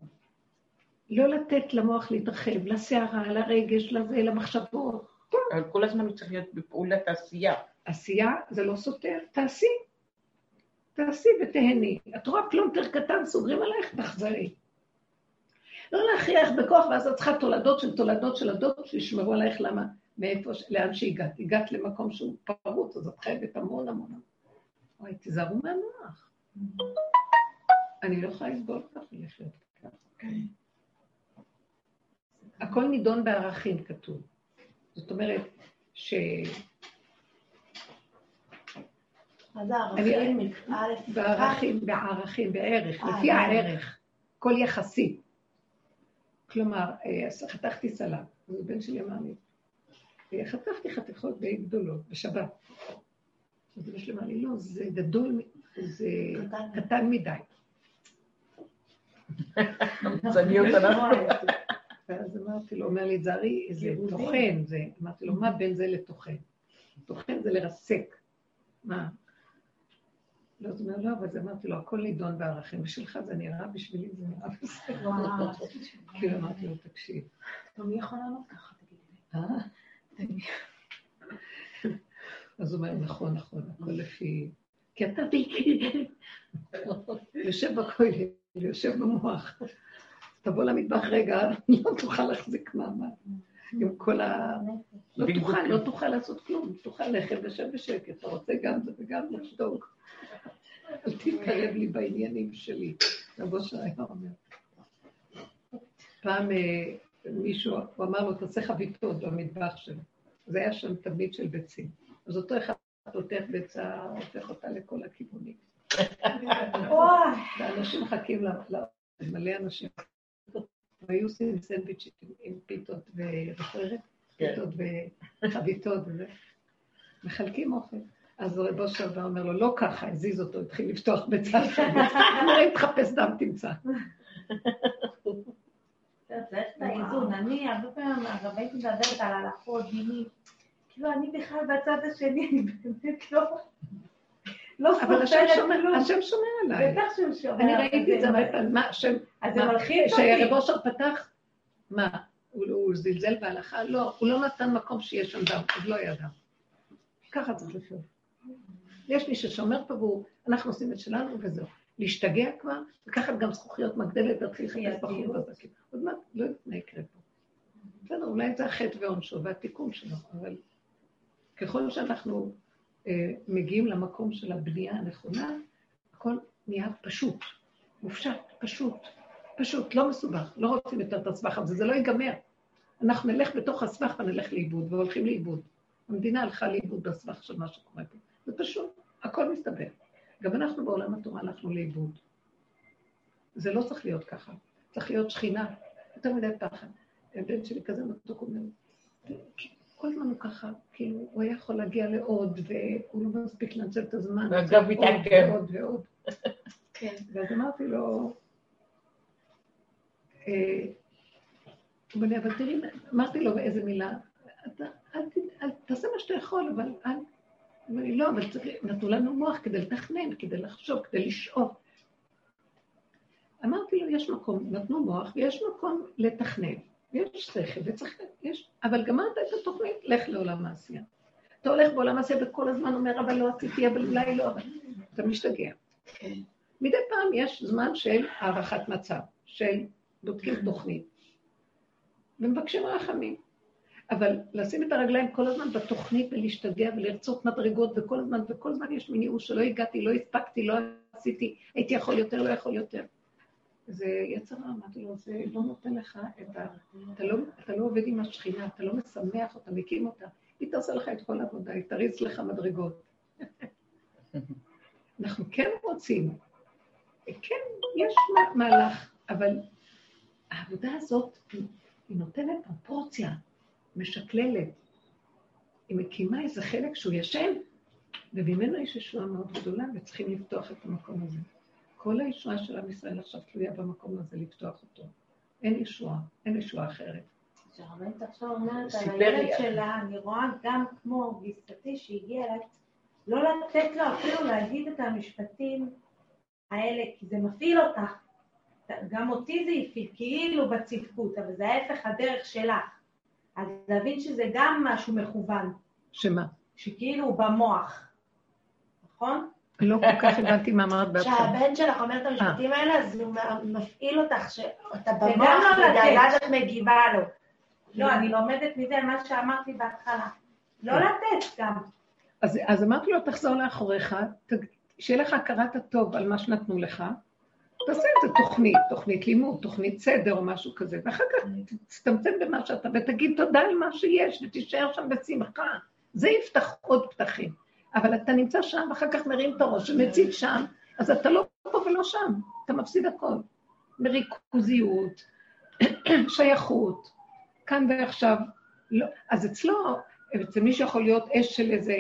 לא לתת למוח להתרחב, לסערה, לרגש, לזה, למחשבות. אבל כל הזמן הוא צריך להיות בפעולת עשייה. עשייה זה לא סותר, תעשי. תעשי ותהני. את רואה פלונטר קטן, סוגרים עלייך, תחזרי. לא להכריח בכוח, ואז את צריכה תולדות של תולדות של הדוד שישמרו עלייך למה, מאיפה, לאן שהגעת. הגעת למקום שהוא פרוץ, אז את חייבת המון המון. אוי, תיזהרו מהמוח. אני לא יכולה לסבול ככה לחיות ככה. הכל נידון בערכים, כתוב. זאת אומרת, ש... מה זה ערכים? בערכים, בערכים, בערך, לפי הערך, כל יחסי. כלומר, חתכתי סלט, אז הבן שלי אמר לי, חתכתי חתיכות די גדולות בשבת. אז הבן שלי אמר לי, לא, זה גדול, זה קטן מדי. צניות אנחנו. ואז אמרתי לו, אומר לי, זרי, זה טוחן, זה, אמרתי לו, מה בין זה לטוחן? טוחן זה לרסק. מה? לא, אז הוא אומר, לא, אבל זה אמרתי לו, הכל נידון בערכים, בשבילך זה נראה, בשבילי זה נראה בסדר. כאילו אמרתי לו, תקשיב. מי יכול לענות ככה, תגידי לי? אז הוא אומר, נכון, נכון, הכל לפי... כי אתה יושב בכולל, יושב במוח. תבוא למטבח רגע, לא תוכל להחזיק מעמד. עם כל ה... לא תוכל, לא תוכל לעשות כלום, תוכל ללכת ושב בשקט, אתה רוצה גם זה וגם לשתוק. אל תתקרב לי בעניינים שלי, רבו שהיה אומר. פעם אה, מישהו, הוא אמר לו, תעשה חביתות במטבח שלו. זה היה שם תבנית של ביצים. אז אותו אחד פותח ביצה, הופך אותה לכל הכיוונים. ואנשים מחכים למלא אנשים. והיו עושים סנדוויץ' עם פיתות וחררת, כן. פיתות וחביתות וזה. מחלקים אוכל. אז רב אושר בא אומר לו, לא ככה, הזיז אותו, התחיל לפתוח ביצה שם. אמר, אם תחפש דם, תמצא. צריך את האיזון. אני הרבה פעמים, הרב הייתי מדברת על הלכות, דינים. כאילו, אני בכלל בצד השני, אני באמת לא... לא אבל השם שומר, השם שומר עליי. בטח שהוא שומר. אני ראיתי את זה הרבה פעמים, מה, השם... אז זה מלחיץ אותי. כשרב אושר פתח, מה, הוא זלזל בהלכה? לא, הוא לא נתן מקום שיהיה שם דם, עוד לא היה דם. ככה צריך לחיות. יש מי ששומר פה ואנחנו עושים את שלנו וזהו. להשתגע כבר, לקחת גם זכוכיות מגדלת, להתחיל לחפש בחור בזקים. עוד מעט, לא יודעת מה יקרה פה. בסדר, אולי זה החטא ועונשו והתיקון שלו, אבל ככל שאנחנו מגיעים למקום של הבנייה הנכונה, הכל נהיה פשוט, מופשט, פשוט, פשוט, לא מסובך, לא רוצים יותר את הסבך הזה, זה לא ייגמר. אנחנו נלך בתוך הסבך ונלך לאיבוד, והולכים לאיבוד. המדינה הלכה לאיבוד בסבך של מה שקורה פה. זה פשוט, הכל מסתבר. גם אנחנו בעולם התורה הלכנו לאיבוד. זה לא צריך להיות ככה, צריך להיות שכינה, יותר מדי פחד. הבן שלי כזה מתוק אומר, כל הזמן הוא ככה, כאילו, הוא היה יכול להגיע לעוד, והוא לא מספיק לנצל את הזמן. ועכשיו מתעכב. עוד ועוד. כן. ואז אמרתי לו, אה, אבל תראי, אמרתי לו באיזה מילה, תעשה מה שאתה יכול, אבל אל... אמר לי, לא, אבל נתנו לנו מוח כדי לתכנן, כדי לחשוב, כדי לשאוף. אמרתי לו, יש מקום, נתנו מוח, ויש מקום לתכנן. יש שכל וצריך, יש, אבל גמרת את התוכנית, לך לעולם העשייה. אתה הולך בעולם העשייה וכל הזמן אומר, אבל לא עשיתי, אבל אולי לא, אבל אתה משתגע. כן. מדי פעם יש זמן של הערכת מצב, של בודקים תוכנית, ומבקשים רחמים. אבל לשים את הרגליים כל הזמן בתוכנית ולהשתגע ולרצות מדרגות וכל הזמן, וכל הזמן יש מין ייאוש שלא הגעתי, לא הספקתי, לא עשיתי, הייתי יכול יותר, לא יכול יותר. זה יצר רע, אמרתי לו, זה לא נותן לך את ה... אתה לא, אתה לא עובד עם השכינה, אתה לא משמח אותה, מקים אותה. היא תעשה לך את כל העבודה, היא תריץ לך מדרגות. אנחנו כן רוצים, כן, יש מהלך, אבל העבודה הזאת, היא נותנת פרופורציה, משקללת. היא מקימה איזה חלק שהוא ישן, וממנו יש ישועה מאוד גדולה, וצריכים לפתוח את המקום הזה. כל הישועה של עם ישראל עכשיו תלויה במקום הזה לפתוח אותו. אין ישועה, אין ישועה אחרת. כשהרבנית עכשיו אומרת על הילד שלה, אני רואה גם כמו גיסתי שהגיעה אליי, לא לתת לו אפילו להגיד את המשפטים האלה, כי זה מפעיל אותך. גם אותי זה הפעיל, כאילו בצדקות, אבל זה ההפך הדרך שלך. אז להבין שזה גם משהו מכוון. שמה? שכאילו במוח, נכון? לא כל כך הבנתי מה אמרת בהתחלה. כשהבן שלך אומר את המשפטים האלה, אז הוא מפעיל אותך, שאתה במוח, ואז את מגיבה לו. לא, אני לומדת מזה מה שאמרתי בהתחלה. לא כן. לתת גם. אז אמרתי לו, תחזור לאחוריך, שיהיה לך הכרת הטוב על מה שנתנו לך, תעשה את זה תוכנית, תוכנית לימוד, תוכנית סדר או משהו כזה, ואחר כך תצטמצם במה שאתה, ותגיד תודה על מה שיש, ותישאר שם בשמחה. זה יפתח עוד פתחים. אבל אתה נמצא שם, ואחר כך מרים את הראש ומציג שם, אז אתה לא פה ולא שם, אתה מפסיד הכל. מריכוזיות, שייכות, כאן ועכשיו. לא. אז אצלו, אצל מי שיכול להיות אש של איזה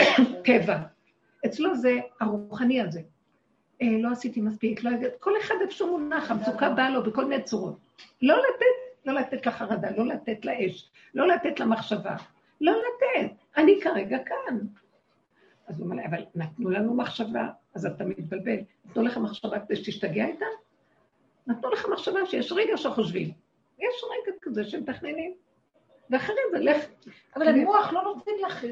טבע, אצלו זה הרוחני הזה. אה, לא עשיתי מספיק, לא יודעת, כל אחד איפה שהוא מונח, המצוקה באה לו בכל מיני צורות. לא לתת, לא לתת לחרדה, לא לתת לאש, לא לתת למחשבה, לא לתת. אני כרגע כאן. אז הוא אומר לי, אבל נתנו לנו מחשבה, אז אתה מתבלבל. נתנו לך מחשבה כדי שתשתגע איתה? נתנו לך מחשבה שיש רגע שחושבים. יש רגע כזה שמתכננים. ואחרי זה לך... אבל המוח לא נותן לך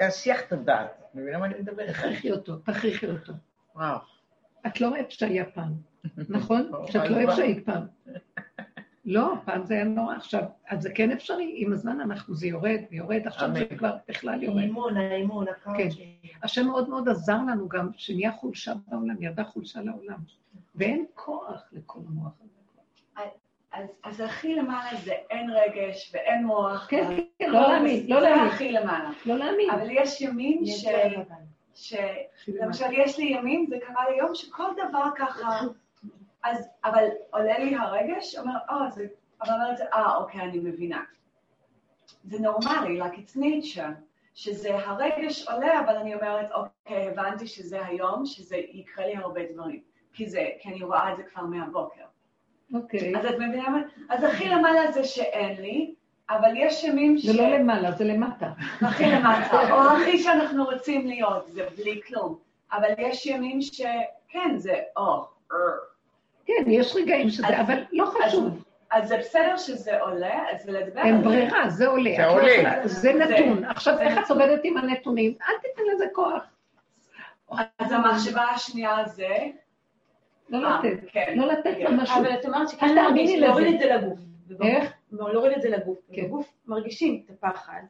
להסיח את הדעת. את מבינה מה אני מדבר? תכריחי אותו, תכריחי אותו. וואו. את לא אוהבת שהיה פעם, נכון? לא, שאת לא אוהבת? שהיית פעם. לא, פעם זה היה נורא. עכשיו, אז זה כן אפשרי, עם הזמן אנחנו, זה יורד ויורד, עכשיו זה. כבר בכלל יורד. האימון, האימון, כן. הקאוצ'י. השם מאוד מאוד עזר לנו גם, שנהיה חולשה בעולם, ירדה חולשה לעולם. ואין כוח לכל המוח הזה. אז, אז הכי למעלה זה אין רגש ואין מוח. כן, כן, לא להאמין, לא זה להאמין. הכי למעלה. לא להאמין. אבל יש ימים. ש... למשל, יש לי ימים, זה קרה לי יום שכל דבר ככה, אז, אבל עולה לי הרגש, אומר, אה, זה, אבל אומרת, אה, אוקיי, אני מבינה. זה נורמלי, like it's nature, שזה הרגש עולה, אבל אני אומרת, אוקיי, הבנתי שזה היום, שזה יקרה לי הרבה דברים, כי זה, כי אני רואה את זה כבר מהבוקר. אוקיי. אז את מבינה מה? אז הכי למעלה זה שאין לי, אבל יש ימים ש... זה לא למעלה, זה למטה. הכי למטה, או הכי שאנחנו רוצים להיות, זה בלי כלום. אבל יש ימים שכן, זה או, אה. כן, יש רגעים שזה, אז- אבל לא חשוב. אז זה בסדר שזה עולה, אז לדבר אין זה. ברירה, זה עולה. זה לא עולה. זה נתון. עכשיו, זה איך את. עובדת עם הנתונים? אל תיתן לזה כוח. אז המחשבה השנייה זה, לא אה, לתת. כן. לא לתת לה משהו. אבל את אומרת שכן להרגיש, להוריד. את זה לגוף. איך? להוריד את זה לגוף. כן. בגוף מרגישים את הפחד.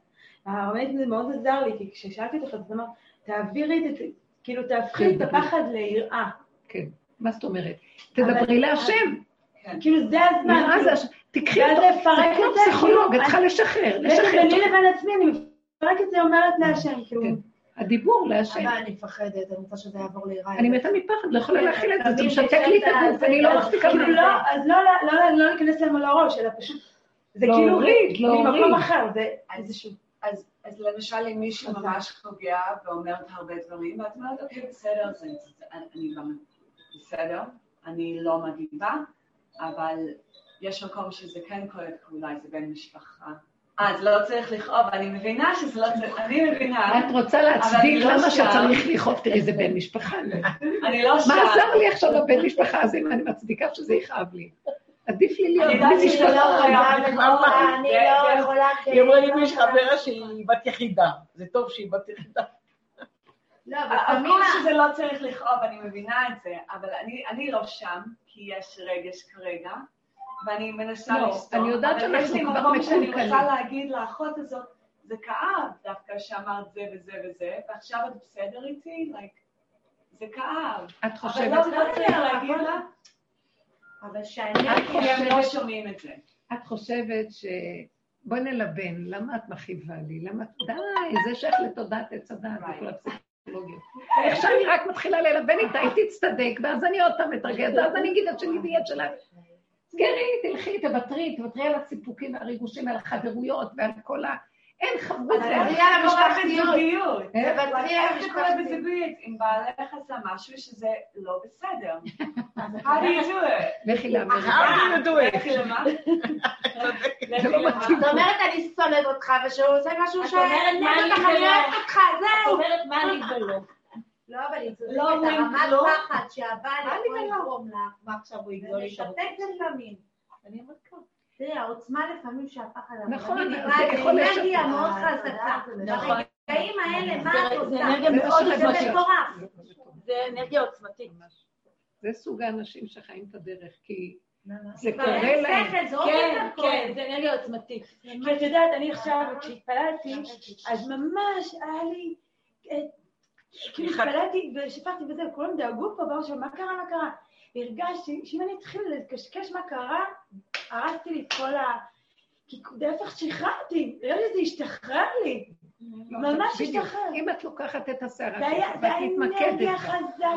הרבנית זה מאוד עזר לי, כי כששאלתי אותך, את אמרת, תעבירי את זה, כאילו תהפכי את הפחד ליראה. כן. מה זאת אומרת? תדברי להשם. כאילו זה הזמן. מה כאילו, זה? הש- תקחי אותו. זה כמו זה, פסיכולוג, כאילו, את צריכה לשחרר. לשחרר. ביני לבין עצמי, אני מפרקת את זה, אומרת להשם, כאילו, כן. הדיבור להשם. אבל אני מפחדת, אני רוצה שזה יעבור לירה. אני מתה מפחד, לא יכולה להכיל את זה, זה משתק לי את הגוף, אני לא זה- מחזיקה כאילו מזה. לא, אז לא, לא, לא, להיכנס להם על הראש, אלא פשוט, זה כאילו, להוריד. ממקום אחר, זה איזשהו, אז, למשל אם מישהו ממש פוגע ואומרת הרבה דברים, ואת אומרת, אוקיי, בסדר, אני גם בסדר, אני לא מגיבה, אבל יש מקום שזה כן כואב, כי אולי זה בן משפחה. אה, אז לא צריך לכאוב, אני מבינה שזה לא צריך, אני מבינה, את רוצה להצדיק לא למה. שצריך לכאוב, תראי, זה בן משפחה. אני לא שם. מה עזר לי עכשיו לבן משפחה הזה אם אני מצדיקה שזה יכאב לי? עדיף לי להיות לא משפחה. חייב אני לכאוב לך. אני לא יכולה... היא אמרה לי יש חברה שהיא בת יחידה. זה טוב שהיא בת יחידה. לא, אבל לפעמים... שזה לא צריך לכאוב, אני מבינה את זה, אבל אני, אני לא שם, כי יש רגש כרגע, ואני מנסה לא, לסתור. אני יודעת אבל יש לי שאנחנו כבר מקום שאני מקולקלים. רוצה להגיד לאחות הזאת, זה כאב דווקא שאמרת זה וזה וזה, ועכשיו את בסדר איתי? Like, זה כאב. את אבל חושבת, לא לא צריך להגיד לה, אבל את הם לא שומעים את זה. את חושבת ש... בואי נלבן, למה את מכאיבה לי? למה... די, זה שייך לתודעת עץ הדעת וכל הפסיכולוגיות. איך שאני רק מתחילה ללבן איתה, היא תצטדק, ואז אני עוד פעם אתרגז, ואז אני אגיד את שלי את שלה. סגרי, תלכי, תוותרי, תוותרי על הסיפוקים והריגושים, על החברויות ועל כל ה... אין חברות. איך? אבל איך זה קורה בזוגיות? אם בעלך עשה משהו שזה לא בסדר. How do you do it? לכי לאמריקה. How do you do it? לכי למה? לא. זאת אומרת, אני שונאת אותך, ושהוא עושה משהו את שאני אומרת, מה אני אני ולא? אוהבת אותך, את. אומרת מה לי ולא. לא, אבל היא צודקת, לא הרמת כלום. פחד שהבעל מה לי יכול? לגרום לך, ועכשיו הוא זה משתק לפעמים. אני אומרת ככה. תראי, העוצמה לפעמים שהפחד... נכון, זה יכול אנרגיה לשתק. מאוד חזקה. נכון. ברגעים האלה, מה זה- את זה עושה? אנרגיה זה מאוד מה זה עוצמתית. מטורף. זה אנרגיה עוצמתית. זה סוג האנשים שחיים את הדרך, כי זה כבר קורה להם. זה כן. כן, זה אנרגיה עוצמתית. כי את יודעת, אני עכשיו, כשהתפללתי, אז ממש היה לי, אה, כאילו התפללתי ושיפרתי וזה, כולם דאגו פה, ואמרו שם, מה קרה, מה קרה? והרגשתי שאם אני אתחיל לקשקש מה קרה, הרסתי לי את כל ה... כי להפך שחררתי, הרגע זה השתחרר לי, ממש בדיוק. השתחרר. אם את לוקחת את הסערה זה שלך זה ואת היה מתמקדת אנרגיה בה, חזקה.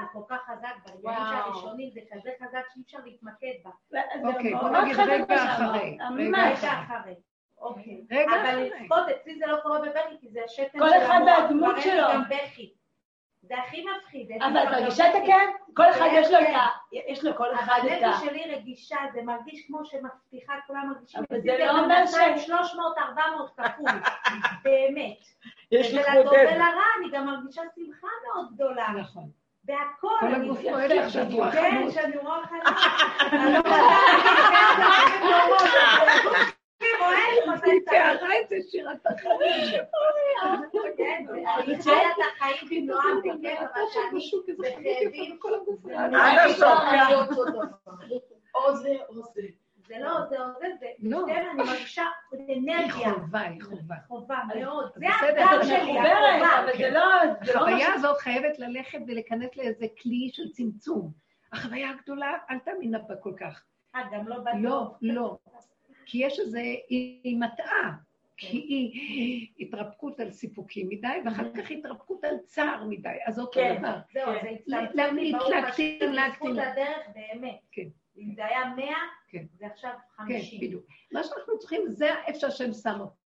זה כל כך חזק, ברגעים וואו. שהראשונים זה כזה חזק שאי אפשר להתמקד בה. זה אוקיי, בוא נגיד רגע. אחרי, רגע ממש. אחרי. אוקיי. רגע אבל. לצפות, אצלי זה לא קורה בבכי, כי זה השתן כל של אחד המוח. והדמות כבר אין לי שלו. זה הכי מפחיד. אבל את מרגישה את. הכאב? כל אחד יש לו את כן. ה... יש לו כל אחד את ה... הנפש שלי רגישה, זה מרגיש כמו שמבטיחה, כולם מרגישים אבל את זה לא אומר ש- 300, 400 כפול, באמת. יש לך ולטוב בודד. ולרע, אני גם מרגישה שמחה מאוד גדולה. נכון. בהכל. כל אני- הגוף פועל לך כן. שאני רואה חנות. היא תיארה את זה שירת החיים. או זה או זה. זה לא, זה או זה, זה, לא. אני מרגישה אנרגיה, חובה, היא חובה. חובה מאוד. זה אבל שלי, החובה. לא... לא החוויה הזאת חייבת ללכת ולהיכנס לאיזה כלי של צמצום. החוויה הגדולה, אל תאמינה בה כל כך. אה, גם לא לא, בטוח. לא. כי יש איזה, היא היא מטעה. כי היא התרפקות על סיפוקים מדי, ואחר כך התרפקות על צער מדי, אז אותו כן. דבר. זהו, כן. זה הצטמצם להקטין, להקטין. הדרך באמת. כן. אם זה היה 100, כן. זה עכשיו כן, 50. בדיוק. מה שאנחנו צריכים, זה איפה שהשם שם אותנו.